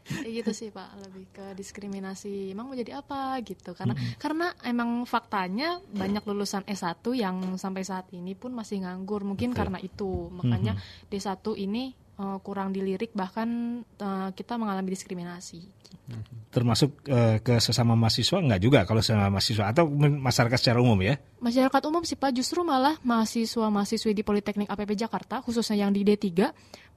Kayak gitu sih Pak, lebih ke diskriminasi. Emang mau jadi apa gitu? Karena Mm-mm. karena emang faktanya banyak lulusan S1 yang sampai saat ini pun masih nganggur. Mungkin Betul. karena itu. Makanya Mhm. D1 ini eh, kurang dilirik bahkan eh, kita mengalami diskriminasi. Termasuk eh, ke sesama mahasiswa enggak juga kalau sesama mahasiswa atau masyarakat secara umum ya. Masyarakat umum sih Pak justru malah mahasiswa-mahasiswi di Politeknik APP Jakarta khususnya yang di D3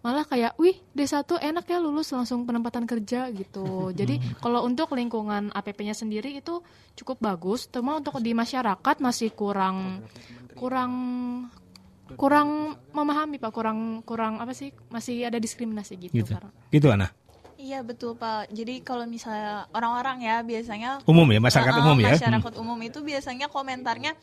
malah kayak wih D1 enak ya lulus langsung penempatan kerja gitu. Jadi kalau untuk lingkungan APP-nya sendiri itu cukup bagus, cuma untuk di masyarakat masih kurang kurang kurang memahami Pak, kurang kurang apa sih? Masih ada diskriminasi gitu, Gitu. karena Gitu Ana. Iya betul Pak. Jadi kalau misalnya orang-orang ya biasanya Umum ya, masyarakat Heeh, umum ya? Masyarakat umum itu biasanya komentarnya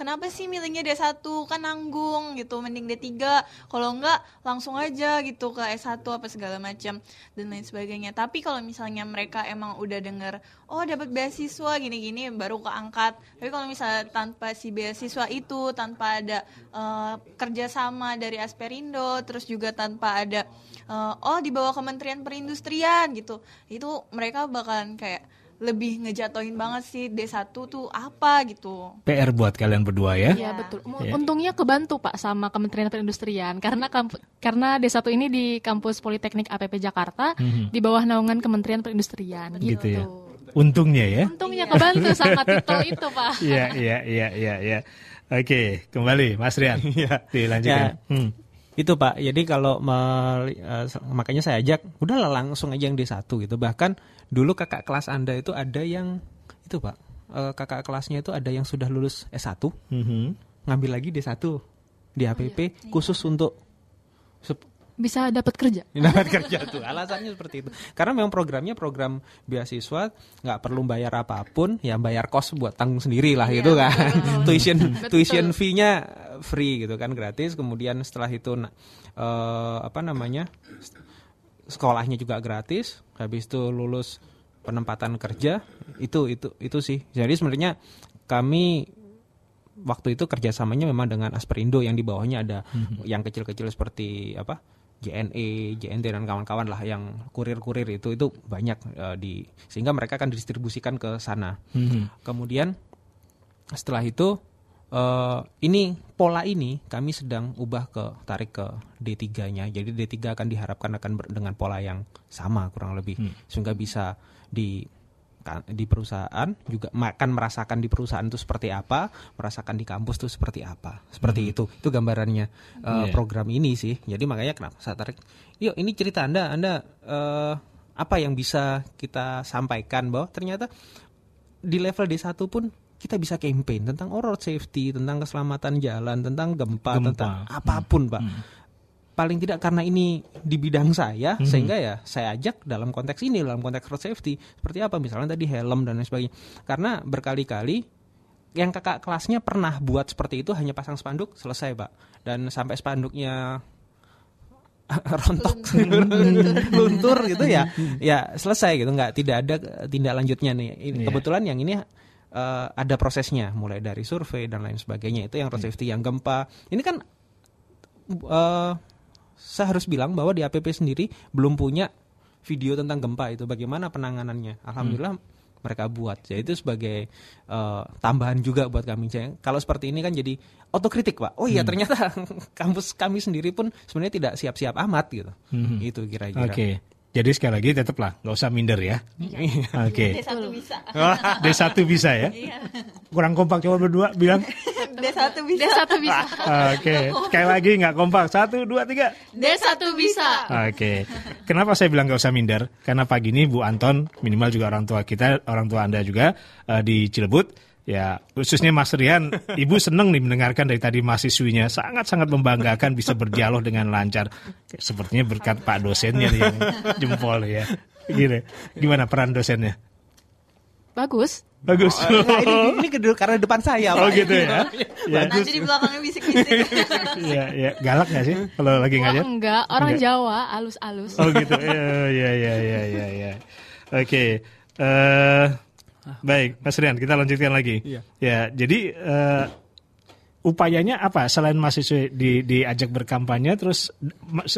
kenapa sih milihnya D1 kan nanggung gitu mending D3 kalau enggak langsung aja gitu ke S1 apa segala macam dan lain sebagainya. Tapi kalau misalnya mereka emang udah denger oh dapat beasiswa gini-gini baru keangkat. Tapi kalau misalnya tanpa si beasiswa itu tanpa ada eh, kerjasama dari Asperindo terus juga tanpa ada eh, oh di bawah Kementerian Perindustrian gitu itu mereka bakalan kayak lebih ngejatohin banget sih D1 tuh apa gitu PR buat kalian berdua ya. Iya betul. Iya. Untungnya kebantu Pak sama Kementerian Perindustrian karena kamp- karena D1 ini di kampus Politeknik APP Jakarta Mhm. di bawah naungan Kementerian Perindustrian gitu. Gitu ya. Untungnya ya. Untungnya kebantu sama titel itu Pak. Iya, iya, iya, iya, iya. Oke, kembali Mas Rian. Iya. Dilanjutkan. Ya, Hmm. Itu Pak, jadi kalau meli- eh, makanya saya ajak, udahlah langsung aja yang D1 gitu. Bahkan dulu kakak kelas Anda itu ada yang itu Pak, eh, kakak kelasnya itu ada yang sudah lulus S1, Mhm. ngambil lagi D1 di APP khusus untuk sup- Bisa dapat kerja. dapat kerja tuh alasannya seperti itu karena memang programnya program beasiswa nggak perlu bayar apa pun ya bayar kos buat tanggung sendiri lah gitu kan tuition Betul. tuition fee-nya free gitu kan gratis kemudian setelah itu nah, eh, apa namanya sekolahnya juga gratis habis itu lulus penempatan kerja itu itu itu sih jadi sebenarnya kami waktu itu kerjasamanya memang dengan Asperindo yang di bawahnya ada Mhm. yang kecil-kecil seperti apa JNE, JNT dan kawan-kawan lah yang kurir-kurir itu itu banyak eh, di sehingga mereka akan didistribusikan ke sana. Mhm. Kemudian setelah itu eh, ini pola ini kami sedang ubah ke tarik ke D3-nya. Jadi D3 akan diharapkan akan ber- dengan pola yang sama kurang lebih Hmm. sehingga bisa di di perusahaan juga akan merasakan di perusahaan itu seperti apa, merasakan di kampus itu seperti apa. Seperti Hmm. itu. Itu gambarannya eh, Iya. program ini sih. Jadi makanya kenapa saya tarik. Yuk, ini cerita Anda, Anda eh, apa yang bisa kita sampaikan bahwa ternyata di level D1 pun kita bisa campaign tentang road safety, tentang keselamatan jalan, tentang gempa, Gempa. tentang apa pun, Pak. Paling tidak karena ini di bidang saya, Hmm. sehingga ya saya ajak dalam konteks ini, dalam konteks road safety, seperti apa misalnya tadi helm dan lain sebagainya. Karena berkali-kali yang kakak kelasnya pernah buat seperti itu hanya pasang spanduk selesai, Pak. Dan sampai spanduknya rontok luntur gitu ya ya selesai gitu nggak tidak ada tindak lanjutnya nih Iya. kebetulan yang ini eh, ada prosesnya mulai dari survei dan lain sebagainya. Itu yang road safety yang gempa. Ini kan eh, saya harus bilang bahwa di APP sendiri belum punya video tentang gempa itu. Bagaimana penanganannya? Alhamdulillah mereka buat. Ya itu sebagai eh, tambahan juga buat kami. Jadi, kalau seperti ini kan jadi otokritik pak. Oh iya Hmm. ternyata kampus kami sendiri pun sebenarnya tidak siap-siap amat gitu. Mhm. itu kira-kira. Oke. Jadi sekali lagi tetaplah nggak usah minder ya. Oke. D1 bisa. Wah, D1 bisa ya. Iya. Kurang kompak coba berdua bilang. D1 bisa. D1 bisa. Oke. Sekali lagi nggak kompak. Satu, dua, tiga. D1 bisa. Oke. Kenapa saya bilang nggak usah minder? Karena pagi ini Bu Anton, minimal juga orang tua kita, orang tua Anda juga eh, di Cilebut. Ya, khususnya Mas Rian, Ibu seneng nih mendengarkan dari tadi mahasiswinya. Sangat-sangat membanggakan bisa berdialog dengan lancar. Sepertinya berkat Pak dosennya nih yang jempol ya. Gini. Gimana peran dosennya? Bagus. Bagus. Oh, nah, ini, ini kedua karena depan saya Oh Pak. gitu ya. Ya. Nanti di belakangnya bisik-bisik. Iya, iya. Galak nggak sih kalau lagi Oh, ngajar? enggak, orang Enggak. Jawa alus-alus. Oh gitu. Iya iya iya iya iya. iya. Oke. eh baik, Mas Rian, kita lanjutkan lagi. Iya. Ya, jadi eh, upayanya apa selain mahasiswa di diajak berkampanye terus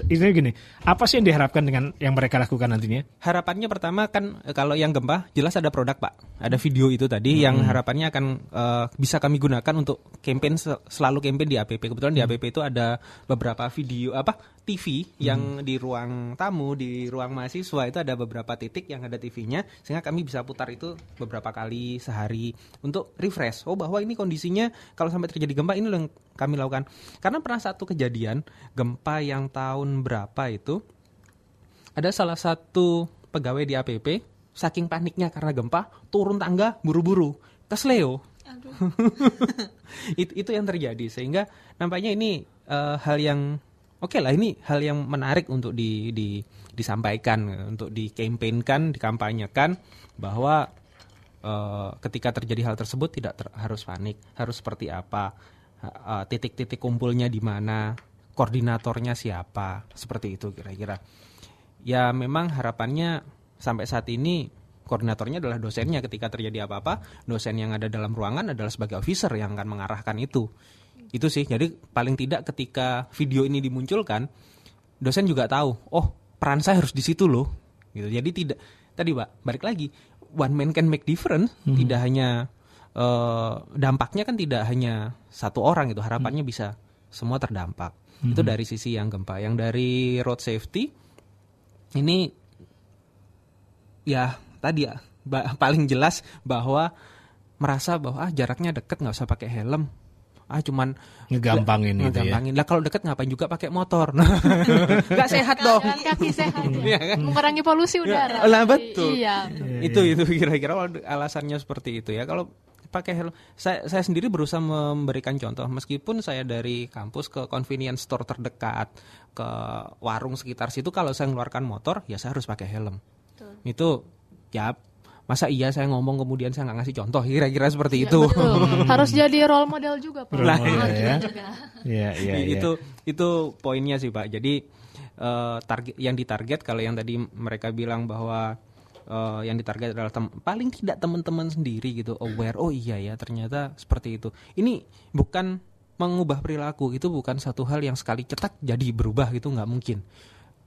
ini gini, apa sih yang diharapkan dengan yang mereka lakukan nantinya? Harapannya pertama kan eh, kalau yang gempa jelas ada produk pak, ada video itu tadi yang Hmm. harapannya akan eh, bisa kami gunakan untuk campaign sel- selalu campaign di APP. Kebetulan di APP itu ada beberapa video apa TV yang di ruang tamu di ruang mahasiswa itu ada beberapa titik yang ada TV-nya sehingga kami bisa putar itu beberapa kali sehari untuk refresh. Oh bahwa ini kondisinya kalau sampai terjadi gempa ini loh yang kami lakukan. Karena pernah satu kejadian gempa yang tahun berapa itu ada salah satu pegawai di APP saking paniknya karena gempa turun tangga buru-buru kesleo itu itu yang terjadi sehingga nampaknya ini eh, hal yang oke lah ini hal yang menarik untuk di, di disampaikan untuk dikampanyekan dikampanyekan bahwa eh, ketika terjadi hal tersebut tidak ter- harus panik harus seperti apa? Eh, titik-titik kumpulnya di mana? Koordinatornya siapa? Seperti itu kira-kira. Ya memang harapannya sampai saat ini koordinatornya adalah dosennya. Ketika terjadi apa-apa dosen yang ada dalam ruangan adalah sebagai officer yang akan mengarahkan itu itu sih. Jadi paling tidak ketika video ini dimunculkan dosen juga tahu oh peran saya harus di situ loh. Gitu. Jadi tidak tadi pak balik lagi. One man can make difference. Mhm. tidak hanya eh, dampaknya kan tidak hanya satu orang itu harapannya bisa semua terdampak. Itu Mhm. dari sisi yang gempa. Yang dari road safety ini ya tadi ya paling jelas bahwa merasa bahwa ah jaraknya deket nggak usah pakai helm ah cuman Ngegampangin gitu ya. ngegampangin lah kalau deket ngapain juga pakai motor nggak sehat dong Jalan kaki sehat. Iya kan? Mengurangi polusi udara. lah betul Iya. itu itu kira-kira alasannya seperti itu ya kalau pakai helm saya saya sendiri berusaha memberikan contoh meskipun saya dari kampus ke convenience store terdekat ke warung sekitar situ kalau saya mengeluarkan motor ya saya harus pakai helm itu ya masa iya saya ngomong kemudian saya nggak ngasih contoh kira-kira seperti Iya, itu betul. Harus jadi role model juga, Pak. Lah, Role model Maju ya. juga. Iya iya iya. itu itu poinnya sih pak jadi eh, target yang ditarget kalau yang tadi mereka bilang bahwa eh, yang ditarget adalah tem- paling tidak teman-teman sendiri gitu aware oh iya ya ternyata seperti itu ini bukan mengubah perilaku itu bukan satu hal yang sekali cetak jadi berubah gitu nggak mungkin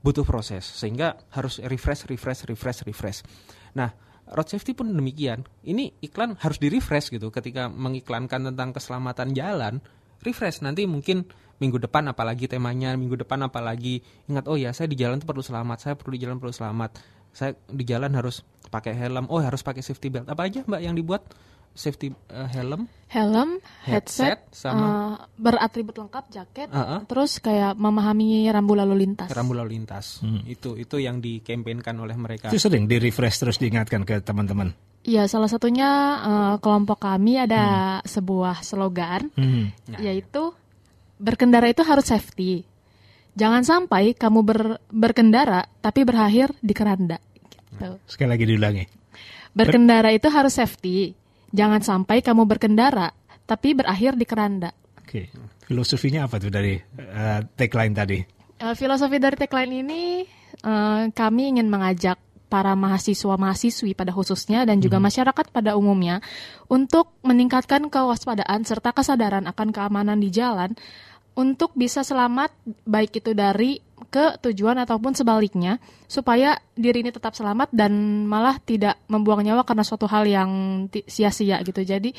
butuh proses sehingga harus refresh refresh refresh refresh nah road safety pun demikian. Ini iklan harus di refresh gitu. Ketika mengiklankan tentang keselamatan jalan refresh. Nanti mungkin minggu depan apalagi temanya minggu depan apalagi ingat oh ya saya di jalan tuh perlu selamat saya perlu di jalan perlu selamat. Saya di jalan harus pakai helm oh harus pakai safety belt. Apa aja mbak yang dibuat safety eh, helm, Helm, headset, Headset, sama- eh, beratribut lengkap, jaket, Uh-uh. terus kayak memahami rambu lalu lintas. rambu lalu lintas. Itu itu yang dikampanyekan oleh mereka. Itu sering di refresh terus diingatkan ke teman-teman. Iya, salah satunya eh, kelompok kami ada sebuah slogan, Hmm. yaitu berkendara itu harus safety. Jangan sampai kamu ber- berkendara tapi berakhir di keranda. Gitu. Sekali lagi diulangi. Berkendara itu harus safety. Jangan sampai kamu berkendara tapi berakhir di keranda. Oke. Filosofinya apa tuh dari eh, tagline tadi? Eh, filosofi dari tagline ini eh, kami ingin mengajak para mahasiswa-mahasiswi pada khususnya dan juga masyarakat pada umumnya untuk meningkatkan kewaspadaan serta kesadaran akan keamanan di jalan untuk bisa selamat baik itu dari ke tujuan ataupun sebaliknya supaya diri ini tetap selamat dan malah tidak membuang nyawa karena suatu hal yang sia-sia gitu. Jadi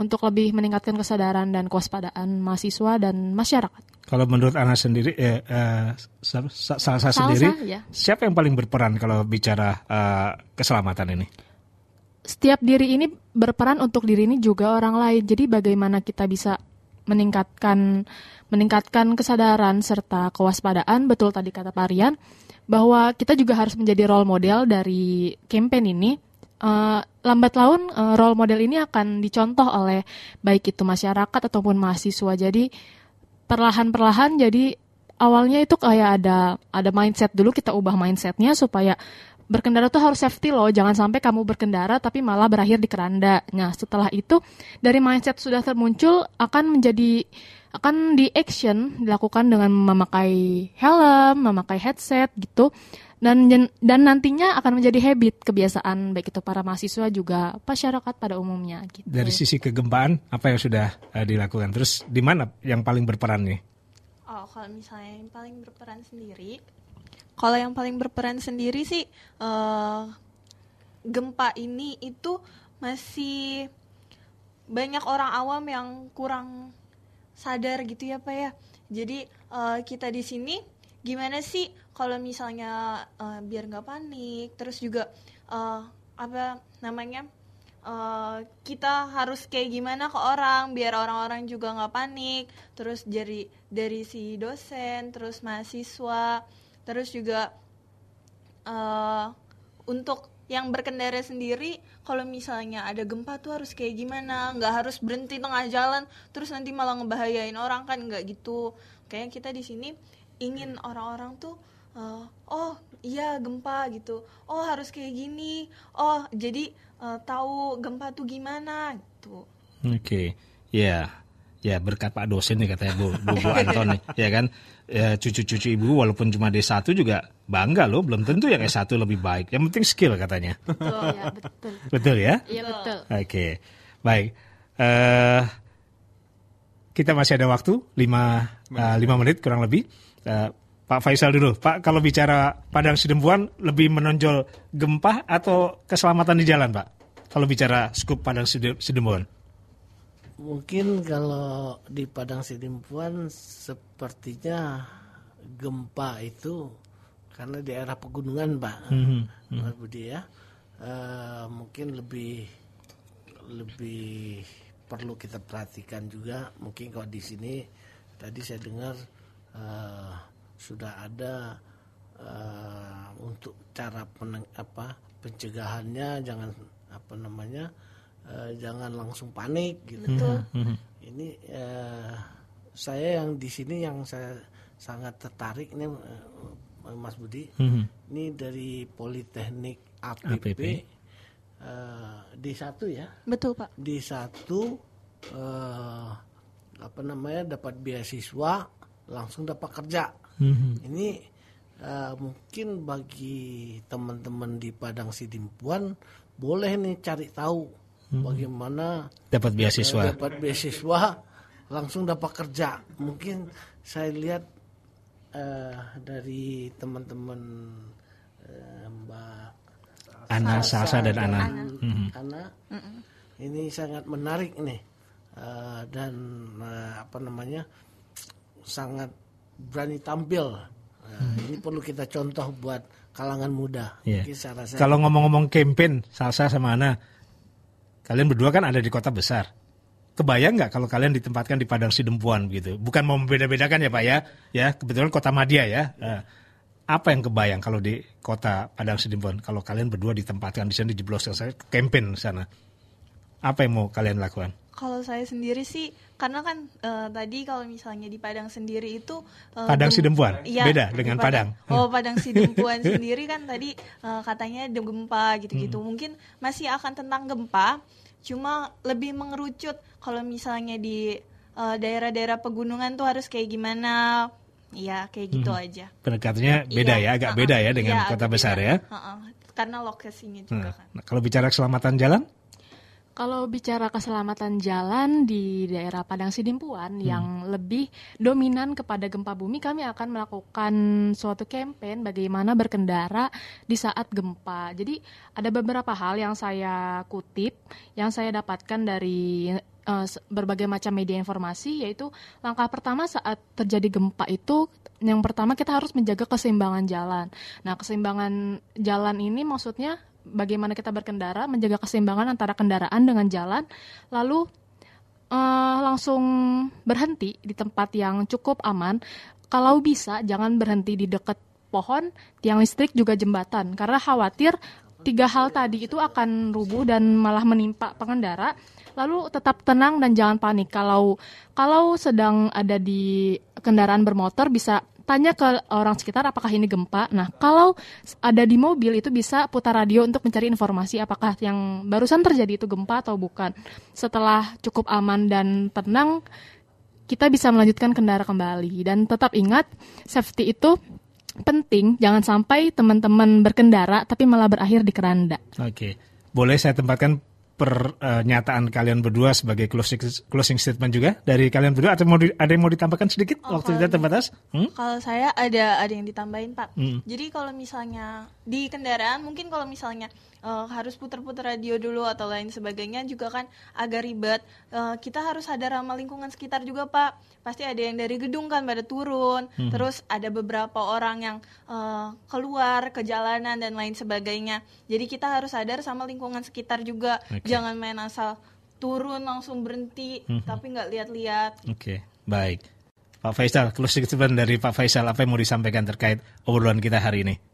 untuk lebih meningkatkan kesadaran dan kewaspadaan mahasiswa dan masyarakat. Kalau menurut Ana sendiri, eh, eh, sa- sa- Salsa Salsa, sendiri, ya. siapa yang paling berperan kalau bicara eh, keselamatan ini? setiap diri ini berperan untuk diri ini juga orang lain. Jadi bagaimana kita bisa meningkatkan meningkatkan kesadaran serta kewaspadaan betul tadi kata Pak Rian bahwa kita juga harus menjadi role model dari campaign ini. Eh, lambat laun eh, role model ini akan dicontoh oleh baik itu masyarakat ataupun mahasiswa. Jadi perlahan-perlahan jadi awalnya itu kayak ada ada mindset dulu kita ubah mindsetnya supaya berkendara tuh harus safety loh jangan sampai kamu berkendara tapi malah berakhir di keranda nah setelah itu dari mindset sudah termuncul akan menjadi akan di action dilakukan dengan memakai helm memakai headset gitu dan dan nantinya akan menjadi habit kebiasaan baik itu para mahasiswa juga masyarakat pada umumnya gitu. Dari sisi kegempaan, apa yang sudah eh, dilakukan? Terus di mana yang paling berperan nih? Oh, kalau misalnya yang paling berperan sendiri, kalau yang paling berperan sendiri sih eh, gempa ini itu masih banyak orang awam yang kurang sadar gitu ya pak ya. Jadi eh, kita di sini gimana sih kalau misalnya eh, biar nggak panik, terus juga eh, apa namanya eh, kita harus kayak gimana ke orang biar orang-orang juga nggak panik terus dari dari si dosen terus mahasiswa terus juga eh, untuk yang berkendara sendiri kalau misalnya ada gempa tuh harus kayak gimana? Nggak harus berhenti tengah jalan terus nanti malah ngebahayain orang kan? Nggak gitu. Kayak kita di sini ingin orang-orang tuh eh, oh iya gempa gitu. Oh harus kayak gini. Oh jadi eh, tahu gempa tuh gimana? Gitu. Oke, ya, ya berkat Pak dosen nih katanya Bu, Bu, Bu Anton nih, ya kan, ya, cucu-cucu ibu walaupun cuma D1 juga bangga loh, belum tentu yang S1 lebih baik, yang penting skill katanya. Betul ya, betul. Betul ya? Iya betul. Oke, baik. eh kita masih ada waktu 5 lima menit kurang lebih. Eh, Pak Faisal dulu, Pak kalau bicara Padang Sidempuan lebih menonjol gempa atau keselamatan di jalan, Pak? Kalau bicara skup Padang Side- Sidempuan. Mungkin kalau di Padang Sidimpuan sepertinya gempa itu karena di daerah pegunungan, Pak, mhm. Mas Budi ya, eh, mungkin lebih lebih perlu kita perhatikan juga. Mungkin kalau di sini tadi saya dengar eh, sudah ada eh, untuk cara peneng, apa pencegahannya jangan apa namanya eh, jangan langsung panik gitu. Betul. Mhm. Ini eh, saya yang di sini yang saya sangat tertarik ini eh, Mas Budi. Mhm. Ini dari Politeknik APP, APP. eh, di satu ya. betul pak Di satu eh, apa namanya dapat beasiswa langsung dapat kerja. Mhm. Ini eh, mungkin bagi teman-teman di Padang Sidimpuan boleh nih cari tahu. Bagaimana Dapat beasiswa. dapat beasiswa langsung dapat kerja. Mungkin saya lihat eh, dari teman-teman eh, Mbak Ana, Salsa, dan Ana. Ana. Ini sangat menarik nih Eh, dan eh, apa namanya sangat berani tampil. Eh, Ini perlu kita contoh buat kalangan muda. Iya. Mungkin saya rasa Kalau ngomong-ngomong campaign, Salsa sama Ana, kalian berdua kan ada di kota besar. Kebayang nggak kalau kalian ditempatkan di Padang Sidempuan gitu? Bukan mau membeda-bedakan ya Pak ya, ya kebetulan kota Madia ya. Eh, apa yang kebayang kalau di kota Padang Sidempuan? Kalau kalian berdua ditempatkan di sana di saya campaign sana, apa yang mau kalian lakukan? Kalau saya sendiri sih, karena kan uh, tadi kalau misalnya di Padang sendiri itu uh, Padang Sidempuan, ya, beda dengan Padang. Padang. Oh, Padang Sidempuan sendiri kan tadi uh, katanya ada gempa gitu-gitu. Hmm. Mungkin masih akan tentang gempa, cuma lebih mengerucut kalau misalnya di daerah-daerah pegunungan tuh harus kayak gimana. Ya, kayak gitu hmm. aja. Pendekatannya beda iya, ya, agak uh, beda ya dengan ya, kota besar beda. ya. Uh, uh, karena lokasinya juga hmm. kan. Nah, kalau bicara keselamatan jalan? Kalau bicara keselamatan jalan di daerah Padang Sidimpuan hmm. yang lebih dominan kepada gempa bumi, kami akan melakukan suatu campaign bagaimana berkendara di saat gempa. Jadi ada beberapa hal yang saya kutip, yang saya dapatkan dari uh, berbagai macam media informasi, yaitu langkah pertama saat terjadi gempa itu yang pertama kita harus menjaga keseimbangan jalan. Nah, keseimbangan jalan ini maksudnya bagaimana kita berkendara, menjaga keseimbangan antara kendaraan dengan jalan, lalu uh, langsung berhenti di tempat yang cukup aman. Kalau bisa, jangan berhenti di dekat pohon, tiang listrik juga jembatan, karena khawatir tiga hal tadi itu akan rubuh dan malah menimpa pengendara. Lalu tetap tenang dan jangan panik. Kalau kalau sedang ada di kendaraan bermotor bisa tanya ke orang sekitar apakah ini gempa. Nah, kalau ada di mobil itu bisa putar radio untuk mencari informasi apakah yang barusan terjadi itu gempa atau bukan. Setelah cukup aman dan tenang, kita bisa melanjutkan kendara kembali dan tetap ingat safety itu penting. Jangan sampai teman-teman berkendara tapi malah berakhir di keranda. Oke. Boleh saya tempatkan pernyataan kalian berdua sebagai closing closing statement juga dari kalian berdua atau mau di, ada yang mau ditambahkan sedikit oh, waktu kita terbatas? Hmm? Kalau saya ada ada yang ditambahin Pak. Hmm. Jadi kalau misalnya di kendaraan mungkin kalau misalnya uh, harus putar-putar radio dulu atau lain sebagainya juga kan agak ribet. Uh, kita harus sadar sama lingkungan sekitar juga Pak. Pasti ada yang dari gedung kan pada turun, hmm. terus ada beberapa orang yang uh, keluar ke jalanan dan lain sebagainya. Jadi kita harus sadar sama lingkungan sekitar juga. Okay. Jangan main asal turun langsung berhenti hmm. tapi nggak lihat-lihat. Oke, okay. baik. Pak Faisal, closing statement dari Pak Faisal apa yang mau disampaikan terkait obrolan kita hari ini?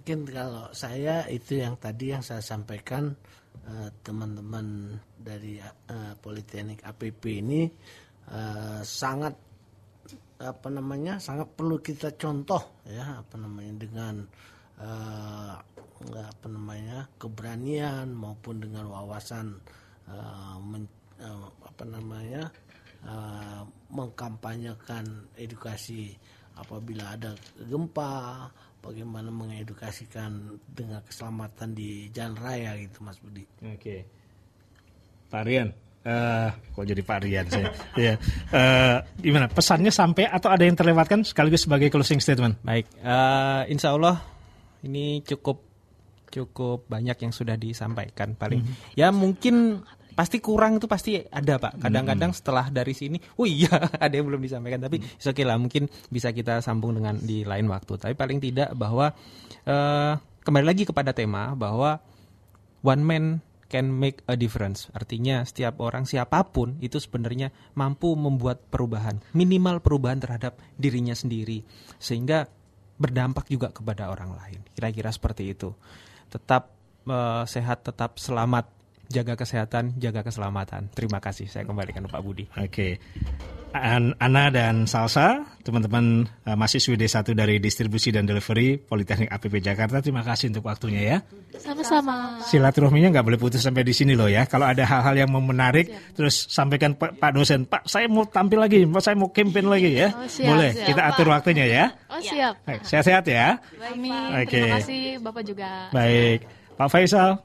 Mungkin kalau saya itu yang tadi yang saya sampaikan eh, teman-teman dari uh, Politeknik APP ini uh, sangat apa namanya sangat perlu kita contoh ya apa namanya dengan apa namanya keberanian maupun dengan wawasan apa namanya mengkampanyekan edukasi apabila ada gempa bagaimana mengedukasikan dengan keselamatan di jalan raya gitu Mas Budi. Oke. Okay. Pak Rian, uh, kok jadi Pak Rian saya? ya. Uh, gimana pesannya sampai atau ada yang terlewatkan sekaligus sebagai closing statement? Baik, uh, Insya Allah ini cukup cukup banyak yang sudah disampaikan. Paling mm -hmm. ya mungkin pasti kurang itu pasti ada pak. Kadang-kadang setelah dari sini oh iya ada yang belum disampaikan. Tapi oke okay lah mungkin bisa kita sambung dengan di lain waktu. Tapi paling tidak bahwa uh, kembali lagi kepada tema bahwa one man can make a difference. Artinya setiap orang siapa pun itu sebenarnya mampu membuat perubahan minimal perubahan terhadap dirinya sendiri. Sehingga berdampak juga kepada orang lain. Kira-kira seperti itu. Tetap uh, sehat tetap selamat jaga kesehatan, jaga keselamatan. Terima kasih. Saya kembalikan Pak Budi. Oke. Okay. Ana dan Salsa, teman-teman uh, mahasiswi D1 dari distribusi dan delivery Politeknik APP Jakarta, terima kasih untuk waktunya ya. Sama-sama. Silaturahminya nggak boleh putus sampai di sini loh ya. Kalau ada hal-hal yang mau menarik, siap. terus sampaikan Pak, Pak dosen, Pak saya mau tampil lagi, Pak saya mau campaign lagi ya. Oh, siap, boleh, siap, kita atur Pak. waktunya ya. Oh siap. Sehat-sehat ya. Amin. Okay. Terima kasih Bapak juga. Baik. Pak Faisal,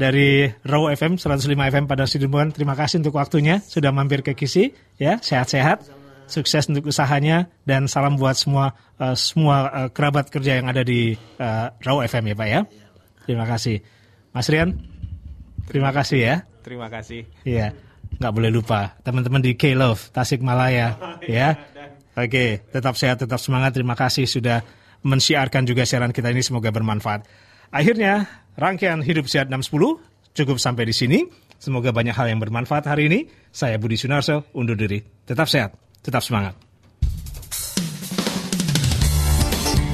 dari Raw FM 105 FM pada Sidempuan. Terima kasih untuk waktunya sudah mampir ke Kisi ya. Sehat-sehat. Sukses untuk usahanya dan salam buat semua uh, semua uh, kerabat kerja yang ada di uh, Raw FM ya, Pak ya. Terima kasih. Mas Rian. Terima kasih ya. Terima kasih. Iya. Nggak boleh lupa teman-teman di K-Love Tasikmalaya ya. Oke, tetap sehat, tetap semangat. Terima kasih sudah mensiarkan juga siaran kita ini semoga bermanfaat. Akhirnya Rangkaian Hidup Sehat 610 cukup sampai di sini. Semoga banyak hal yang bermanfaat hari ini. Saya Budi Sunarso, undur diri. Tetap sehat, tetap semangat.